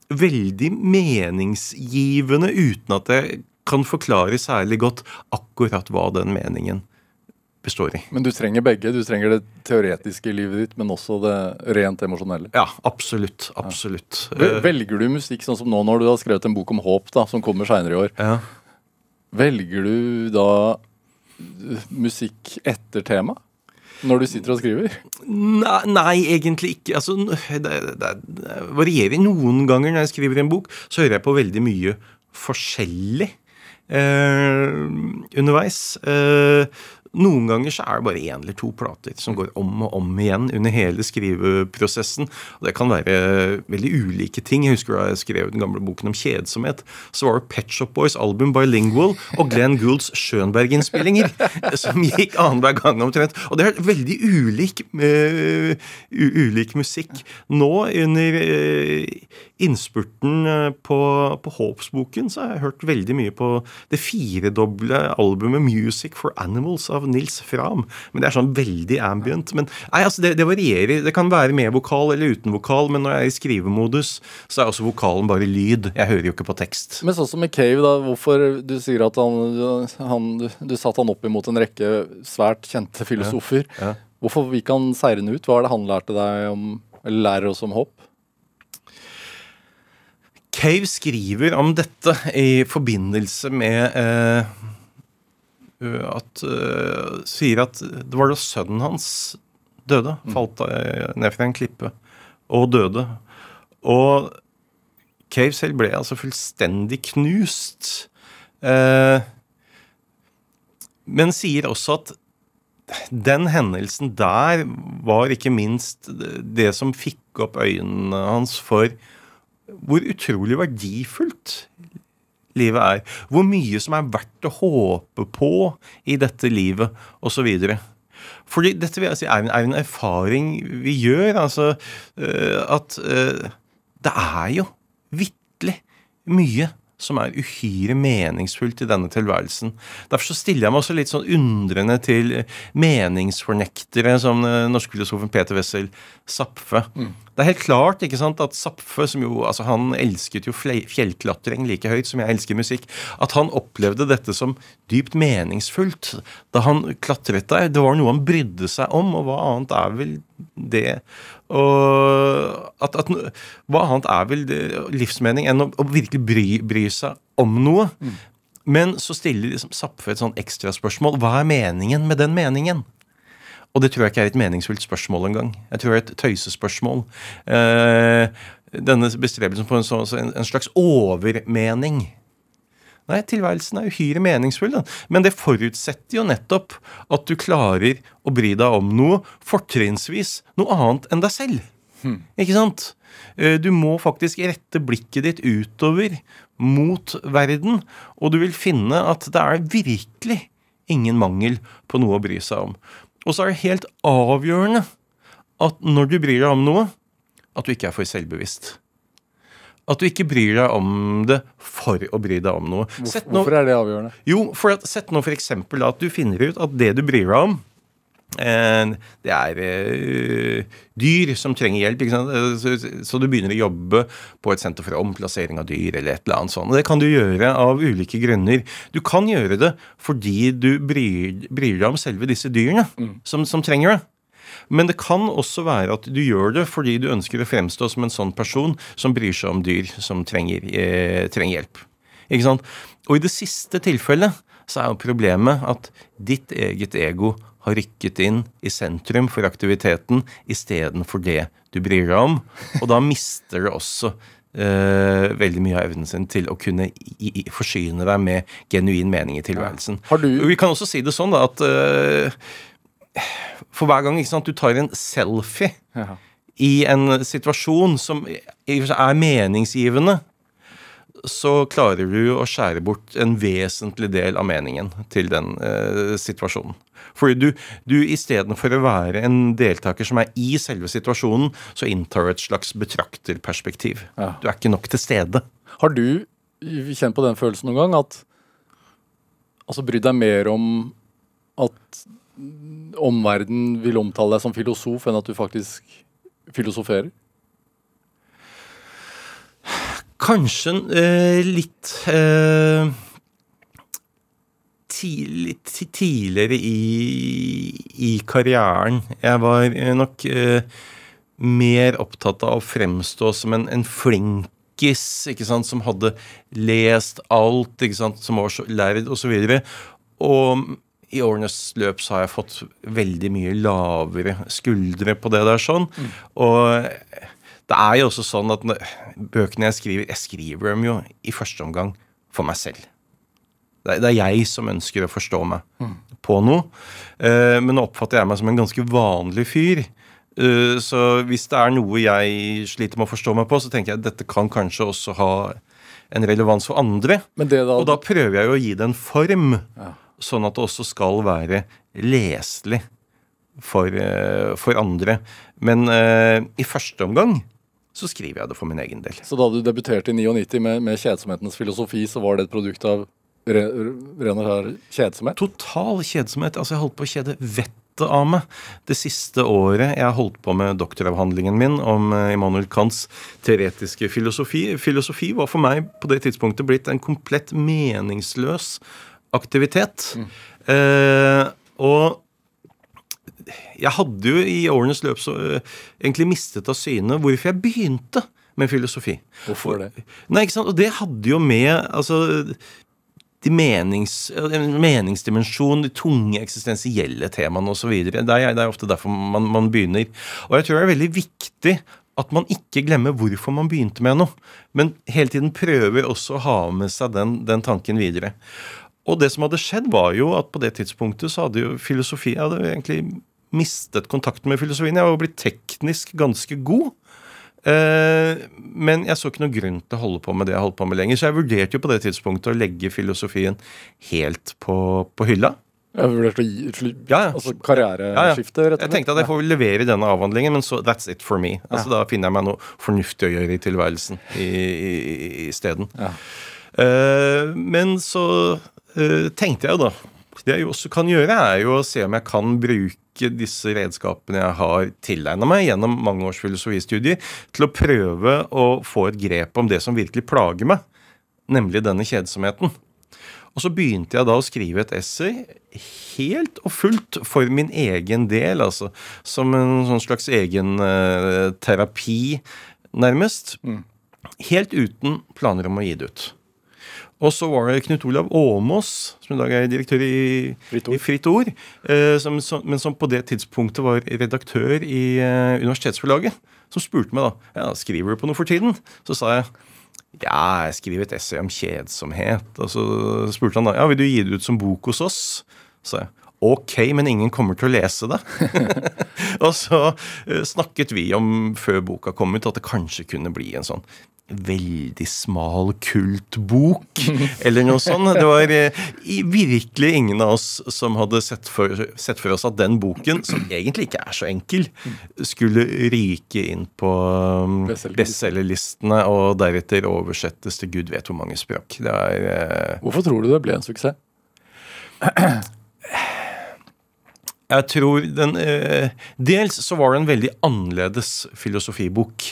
veldig meningsgivende uten at jeg kan forklare særlig godt akkurat hva den meningen består i. Men du trenger begge. Du trenger det teoretiske livet ditt, men også det rent emosjonelle. Ja, absolutt. Absolutt. Vel- Eh, Velger du musikk sånn som nå når du har skrevet en bok om håp, da, som kommer seinere i år? ja. Velger du da musikk etter tema? Når du sitter og skriver? Nei, nei, egentlig ikke. Altså, det, det, det varierer. Noen ganger når jeg skriver en bok, så hører jeg på veldig mye forskjellig eh, underveis. Eh, noen ganger så er det bare én eller to plater som går om og om igjen under hele skriveprosessen. Og det kan være veldig ulike ting. Jeg husker da jeg skrev den gamle boken om kjedsomhet, så var det Pet Shop Boys album Bilingual og Glenn Goulds Schönberg-innspillinger som gikk annenhver gang omtrent. Og det er veldig ulik, uh, ulik musikk. Nå under eh, innspurten eh, på, på Håpsboken så har jeg hørt veldig mye på det firedoble albumet Music for Animals av Nils Fram. Men det er sånn veldig ambient. Men nei, altså det, det varierer. Det kan være med vokal eller uten vokal, men når jeg er i skrivemodus, så er også vokalen bare lyd. Jeg hører jo ikke på tekst. Men sånn som med Cave, da, hvorfor du sier at han, han du, du satte han opp imot en rekke svært kjente filosofer. Ja. Hvorfor gikk han seirende ut? Hva er det han lærte deg om, eller lærer oss om håp? Cave skriver om dette i forbindelse med eh, at eh, Sier at det var da sønnen hans døde. Falt eh, ned fra en klippe og døde. Og Cave selv ble altså fullstendig knust. Eh, men sier også at den hendelsen der var ikke minst det som fikk opp øynene hans for hvor utrolig verdifullt livet er. Hvor mye som er verdt å håpe på i dette livet, osv. Fordi dette vil jeg si er en, er en erfaring vi gjør. Altså uh, at uh, det er jo vitterlig mye som er uhyre meningsfullt i denne tilværelsen. Derfor så stiller jeg meg også litt sånn undrende til meningsfornektere som den norske filosofen Peter Wessel Zapfe. Det er helt klart ikke sant, at Zapfe, som jo altså han elsket jo fjellklatring like høyt som jeg elsker musikk, at han opplevde dette som dypt meningsfullt da han klatret der. Det var noe han brydde seg om, og hva annet er vel det og at, at, Hva annet er vel det, livsmening enn å, å virkelig bry, bry seg om noe? Men så stiller liksom Zapfe et sånn ekstraspørsmål. Hva er meningen med den meningen? Og det tror jeg ikke er et meningsfullt spørsmål engang. Jeg tror det er et tøysespørsmål. Eh, denne bestrebelsen på en, slags overmening. Nei, tilværelsen er uhyre meningsfull, da. men det forutsetter jo nettopp at du klarer å bry deg om noe, fortrinnsvis noe annet enn deg selv. Ikke sant? Eh, Du må faktisk rette blikket ditt utover mot verden, og du vil finne at det er virkelig ingen mangel på noe å bry seg om. Og så er det helt avgjørende at når du bryr deg om noe, at du ikke er for selvbevisst. At du ikke bryr deg om det for å bry deg om noe. Hvorfor, nå- Hvorfor er det avgjørende? jo, for at, sett nå eksempel at du finner ut at det du bryr deg om, det er eh, dyr som trenger hjelp. Ikke sant? Eh, Så, du begynner å jobbe på et senter for omplassering av dyr, eller et eller annet sånt. Og det kan du gjøre av ulike grunner. Du kan gjøre det fordi du bryr, bryr deg om selve disse dyrene som, som trenger det. Men det kan også være at du gjør det fordi du ønsker å fremstå som en sånn person som bryr seg om dyr som trenger, eh, trenger hjelp. Ikke sant? Og i det siste tilfellet så er jo problemet at ditt eget ego har rykket inn i sentrum for aktiviteten istedenfor det du bryr deg om. Og da mister det også Uh, veldig mye av evnen sin til å kunne i, i, forsyne deg med genuin mening i tilværelsen. Har du- Vi kan også si det sånn da, at uh, for hver gang sant, du tar en selfie Ja. i en situasjon som er meningsgivende, så klarer du å skjære bort en vesentlig del av meningen til den eh, situasjonen. Fordi du, du istedenfor å være en deltaker som er i selve situasjonen, så inntar du et slags betrakterperspektiv. Ja. Du er ikke nok til stede. Har du kjent på den følelsen noen gang at Altså bry deg mer om at omverdenen vil omtale deg som filosof, enn at du faktisk filosoferer? Kanskje eh, litt eh, tidlig, tidligere i, i karrieren. Jeg var eh, nok eh, mer opptatt av å fremstå som en, en flinkis, ikke sant, som hadde lest alt, ikke sant, som var så lærd, osv. Og, og i årenes løp så har jeg fått veldig mye lavere skuldre på det der sånn. Og det er jo også sånn at bøkene jeg skriver, jeg skriver dem jo i første omgang for meg selv. Det er, jeg som ønsker å forstå meg på noe. Eh, men nå oppfatter jeg meg som en ganske vanlig fyr. Eh, så hvis det er noe jeg sliter med å forstå meg på, så tenker jeg at dette kan kanskje også ha en relevans for andre. Da, Og da prøver jeg jo å gi det en form, sånn at det også skal være leselig for, eh, for andre. Men uh, i første omgang så skriver jeg det for min egen del. Så da du debuterte i 99 med, med kjedsomhetens filosofi, så var det et produkt av re, ren og skjær kjedsomhet? Total kjedsomhet. Altså, jeg holdt på å kjede vettet av meg det siste året jeg holdt på med doktoravhandlingen min om eh, Immanuel Kants teoretiske filosofi. Filosofi var for meg på det tidspunktet blitt en komplett meningsløs aktivitet. Eh, og jeg hadde jo i årenes løp så uh, egentlig mistet av syne hvorfor jeg begynte med filosofi. Hvorfor det? Nei, ikke sant? Og det hadde jo med altså de menings, meningsdimensjon, de tunge eksistensielle temaene osv. Det, er- det er ofte derfor man, man begynner. Og jeg tror det er veldig viktig at man ikke glemmer hvorfor man begynte med noe, men hele tiden prøver også å ha med seg den, den tanken videre. Og det som hadde skjedd, var jo at på det tidspunktet så hadde jo filosofi hadde egentlig mistet kontakten med filosofien. Jeg var jo blitt teknisk ganske god. Eh, men jeg så ikke noe grunn til å holde på med det jeg holdt på med lenger. Så jeg vurderte jo på det tidspunktet å legge filosofien helt på, på hylla. Jeg vurderte å gi Ja, ja. altså Ja, ja. karriereskifte, rett og slett. Jeg tenkte at jeg får levere denne avhandlingen, men så that's it for me. Altså Da finner jeg meg noe fornuftig å gjøre i tilværelsen isteden. Ja. Eh, men så eh, tenkte jeg jo da Det jeg også kan gjøre, er jo å se om jeg kan bruke disse redskapene jeg har tilegna meg gjennom mange års filosofistudier, til å prøve å få et grep om det som virkelig plager meg, nemlig denne kjedsomheten. Og så begynte jeg da å skrive et essay helt og fullt for min egen del, altså som en sånn slags egen uh, terapi, nærmest. Helt uten planer om å gi det ut. Og så var det Knut Olav Åmås, som i dag er direktør i Fritt Ord. i Fritt Ord eh, som, som, men som på det tidspunktet var redaktør i eh, Universitetsforlaget, som spurte meg da ja, skriver du på noe for tiden. Så sa jeg ja, jeg skriver et essay om kjedsomhet. Og så spurte han da ja, vil du gi det ut som bok hos oss. Så sa jeg ok, men ingen kommer til å lese det. og så eh, snakket vi om, før boka kom ut, at det kanskje kunne bli en sånn veldig smal kultbok, eller noe sånt. Det var eh, virkelig ingen av oss som hadde sett for, sett for oss at den boken, som egentlig ikke er så enkel, skulle ryke inn på um, bestselgerlistene og deretter oversettes til gud vet hvor mange språk. Er eh, Hvorfor tror du det ble en suksess? Jeg tror den eh, Dels så var det en veldig annerledes filosofibok.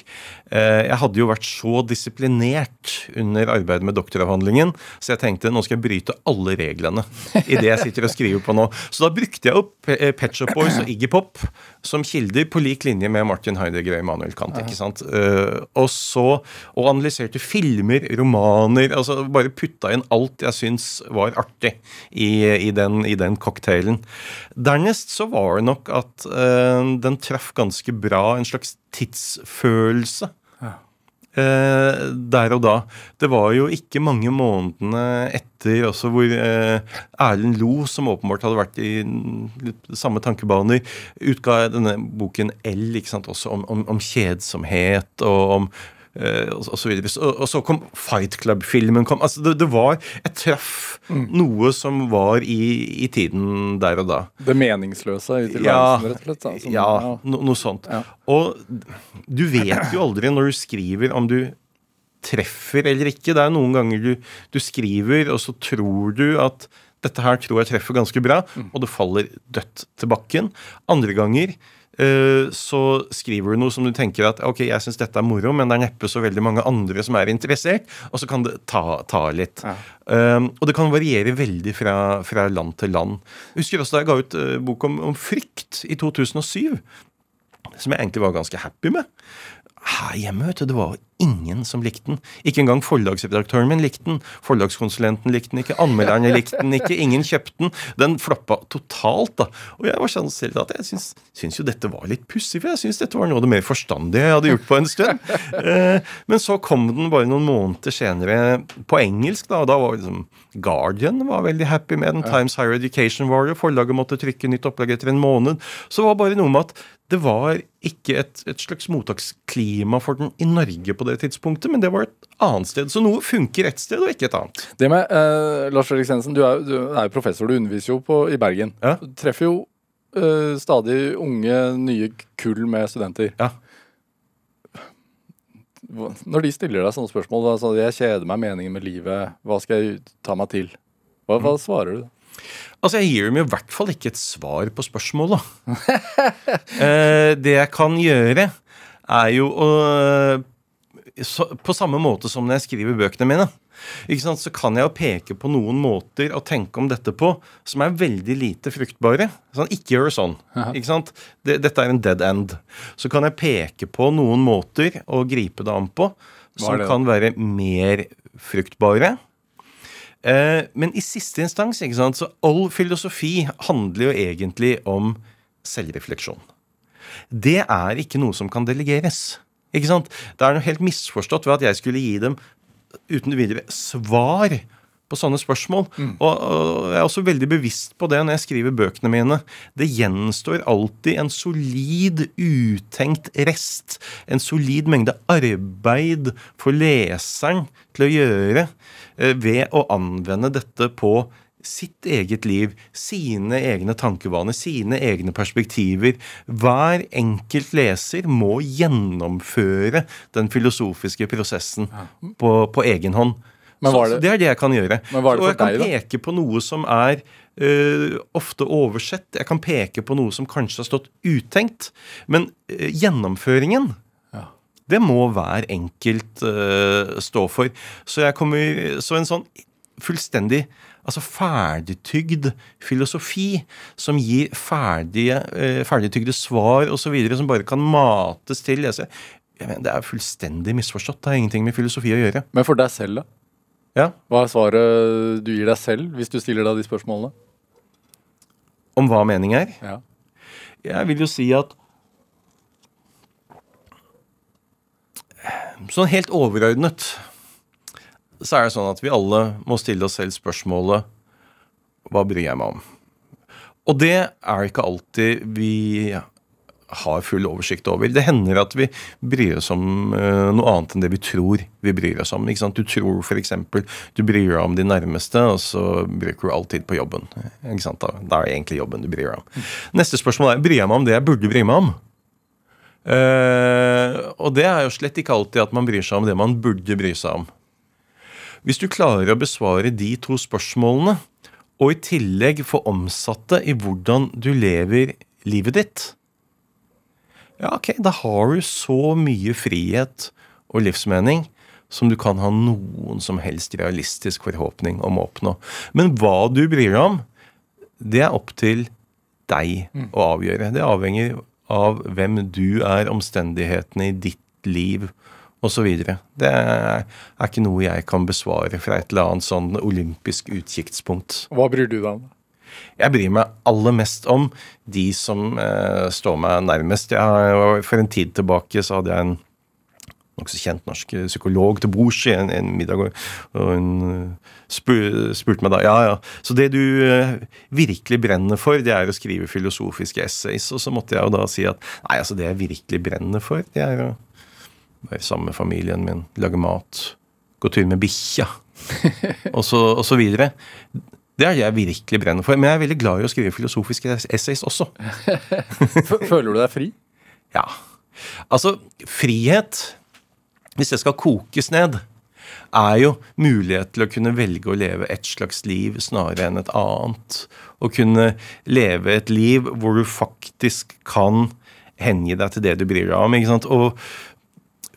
Eh, jeg hadde jo vært så disiplinert under arbeidet med doktoravhandlingen, så jeg tenkte nå skal jeg bryte alle reglene i det jeg sitter og skriver på nå. Så da brukte jeg opp eh, Pet Shop Boys og Iggy Pop som kilder, på lik linje med Martin Heidegger og Immanuel Kant. ikke sant? Eh, og så Og analyserte filmer, romaner altså Bare putta inn alt jeg syns var artig i, i, den, i den cocktailen. Dernest så var det nok at den traff ganske bra en slags tidsfølelse. Eh, der og da. Det var jo ikke mange månedene etter også hvor eh, Erlend Lo, som åpenbart hadde vært i samme tankebaner, utga denne boken L, ikke sant, også om, om, om kjedsomhet og om og, og så videre. Så, og så kom Fight Club-filmen. altså det, det var Jeg traff noe som var i, i tiden der og da. Det meningsløse i Ja, rett og slett? da, som- ja no, noe sånt. Ja. Og du vet jo aldri når du skriver om du treffer eller ikke. Det er noen ganger du, du skriver, og så tror du at dette her tror jeg treffer ganske bra, Mm. og det faller dødt til bakken. Andre ganger eh, så skriver du noe som du tenker at ok, jeg syns dette er moro, men det er neppe så veldig mange andre som er interessert, og så kan det ta, ta litt. Um, og det kan variere veldig fra, fra land til land. Jeg husker også da jeg ga ut uh, bok om, om frykt i 2007, som jeg egentlig var ganske happy med. Her hjemme, vet du, det var ingen som likte den. Ikke engang forlagsredaktøren min likte den. Forlagskonsulenten likte den ikke. Anmelderne likte den ikke. Ingen kjøpte den. Den floppa totalt, da. Og jeg var sånn selv at jeg syns, syns jo dette var litt pussig, for jeg syns dette var noe av det mer forstandige jeg hadde gjort på en stund. Eh, men så kom den bare noen måneder senere på engelsk, da. Og da var liksom Guardian var veldig happy med den. Times Higher Education det. Forlaget måtte trykke nytt opplag etter en måned. Så det var bare noe med at det var ikke et, et slags mottaksklima for den i Norge på det tidspunktet, men det var et annet sted. Så noe funker et sted, og ikke et annet. Det med eh, Lars Erik Sensen, du er, du jo professor, du underviser jo på, i Bergen. Ja. Du treffer jo eh, stadig unge, nye kull med studenter. Ja. Når de stiller deg sånne spørsmål, sånn, jeg kjeder meg meningen med livet, hva skal jeg ta meg til? Hva, hva svarer du? Altså, Jeg gir dem i hvert fall ikke et svar på spørsmålet. eh, det jeg kan gjøre, er jo å så, På samme måte som når jeg skriver bøkene mine, ikke sant, så kan jeg jo peke på noen måter å tenke om dette på som er veldig lite fruktbare. Sånn, ikke gjør det sånn. ikke sant? Det, dette er en dead end. Så kan jeg peke på noen måter å gripe det an på som det kan være mer fruktbare. Eh, men i siste instans, ikke sant, så all filosofi handler jo egentlig om selvrefleksjon. Det er ikke noe som kan delegeres. Ikke sant? Det er noe helt misforstått ved at jeg skulle gi dem uten videre svar på sånne spørsmål. Og, og jeg er også veldig bevisst på det når jeg skriver bøkene mine. Det gjenstår alltid en solid, utenkt rest. En solid mengde arbeid for leseren til å gjøre eh, ved å anvende dette på sitt eget liv, sine egne tankevaner, sine egne perspektiver. Hver enkelt leser må gjennomføre den filosofiske prosessen på, på egen hånd. Men Så, det- det er det jeg kan gjøre. Så jeg kan deg, peke på noe som er uh, ofte oversett. Jeg kan peke på noe som kanskje har stått utenkt. Men uh, gjennomføringen Ja. det må hver enkelt uh, stå for. Så, jeg kommer, så en sånn fullstendig altså ferdigtygd filosofi som gir ferdige, ferdigtygde svar osv., som bare kan mates til Jeg, jeg mener, det er fullstendig misforstått. Det har ingenting med filosofi å gjøre. Men for deg selv, da? Ja, Hva er svaret du gir deg selv hvis du stiller deg de spørsmålene? Om hva mening er? Ja. Jeg vil jo si at Sånn helt overordnet så er det sånn at vi alle må stille oss selv spørsmålet Hva bryr jeg meg om? Og det er ikke alltid vi har full oversikt over. Det hender at vi bryr oss om eh, noe annet enn det vi tror vi bryr oss om. Du tror f.eks. du bryr deg om de nærmeste, og så bruker du all tid på jobben. Ikke sant? Da er det egentlig jobben du bryr deg om. Neste spørsmål er bryr jeg meg om det jeg burde bry meg om. Uh, og det er jo slett ikke alltid at man bryr seg om det man burde bry seg om. Hvis du klarer å besvare de to spørsmålene, og i tillegg få omsatt det i hvordan du lever livet ditt, ja, ok, da har du så mye frihet og livsmening som du kan ha noen som helst realistisk forhåpning om å oppnå. Men hva du bryr deg om, det er opp til deg å avgjøre. Det avhenger av hvem du er, omstendighetene i ditt liv osv. Det er ikke noe jeg kan besvare fra et eller annet sånn olympisk utkiktspunkt. Hva bryr du deg om? Jeg bryr meg aller mest om de som eh, står meg nærmest. Jeg, for en tid tilbake så hadde jeg en nokså kjent norsk psykolog til bords i en, en middag, og hun eh, spu- spurte meg da ja, ja, så det du eh, virkelig brenner for, det er å skrive filosofiske essays. Og så måtte jeg jo da si at nei, altså det jeg virkelig brenner for, det er å være sammen med familien min, lage mat, gå tur med bikkja, og så, og så videre. Det er det jeg virkelig brenner for. Men jeg er veldig glad i å skrive filosofiske essays også. Føler du deg fri? Ja. Altså, frihet, hvis det skal kokes ned, er jo mulighet til å kunne velge å leve et slags liv snarere enn et annet. Å kunne leve et liv hvor du faktisk kan hengi deg til det du bryr deg om. ikke sant? Og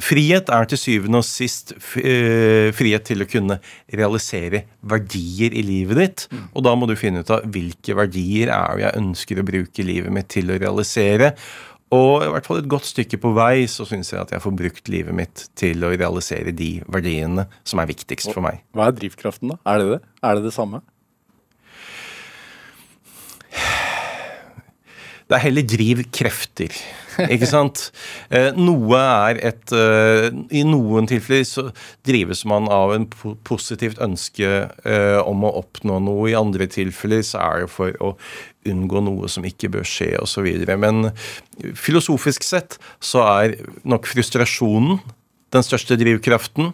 frihet er til syvende og sist eh, frihet til å kunne realisere verdier i livet ditt. Og da må du finne ut av hvilke verdier er det jeg ønsker å bruke livet mitt til å realisere. Og i hvert fall et godt stykke på vei så syns jeg at jeg får brukt livet mitt til å realisere de verdiene som er viktigst for meg. Hva er drivkraften, da? Er det det? Er det det samme? Det er heller drivkrefter. Ikke sant? Eh, noe er et eh, I noen tilfeller så drives man av en positivt ønske eh, om å oppnå noe. I andre tilfeller så er det for å unngå noe som ikke bør skje, osv. Men filosofisk sett så er nok frustrasjonen den største drivkraften.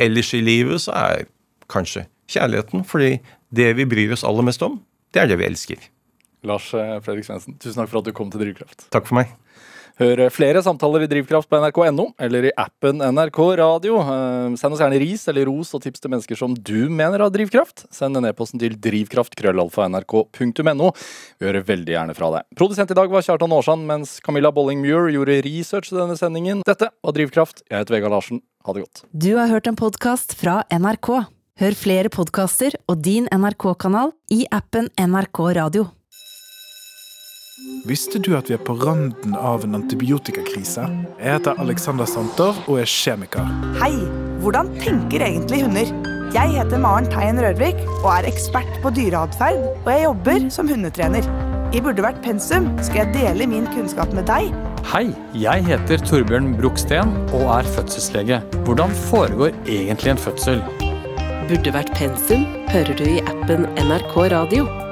Ellers i livet så er kanskje kjærligheten, fordi det vi bryr oss aller mest om, det er det vi elsker. Lars eh, Fredrik Svendsen, tusen takk for at du kom til Drivkraft. Takk for meg. Hør flere samtaler i Drivkraft på nrk.no eller i appen NRK Radio. Eh, Send oss gjerne ris eller ros og tips til mennesker som du mener har drivkraft. Send en e-posten til drivkraft.krøllalfa.nrk.no. Vi hører veldig gjerne fra deg. Produsent i dag var Kjartan Aarsand, mens Camilla Bolling-Muir gjorde research til denne sendingen. Dette var Drivkraft. Jeg heter Vegard Larsen. Ha det godt. Du har hørt en podkast fra NRK. Hør flere podkaster og din NRK-kanal i appen NRK Radio. Visste du at vi er på randen av en antibiotikakrise? Jeg heter Alexander Santer og er kjemiker. Hei! Hvordan tenker egentlig hunder? Jeg heter Maren Teien Rørvik og er ekspert på dyreatferd, og jeg jobber som hundetrener. I Burde vært pensum skal jeg dele min kunnskap med deg. Hei, jeg heter Torbjørn Broksten og er fødselslege. Hvordan foregår egentlig en fødsel? Burde vært pensum hører du i appen NRK Radio.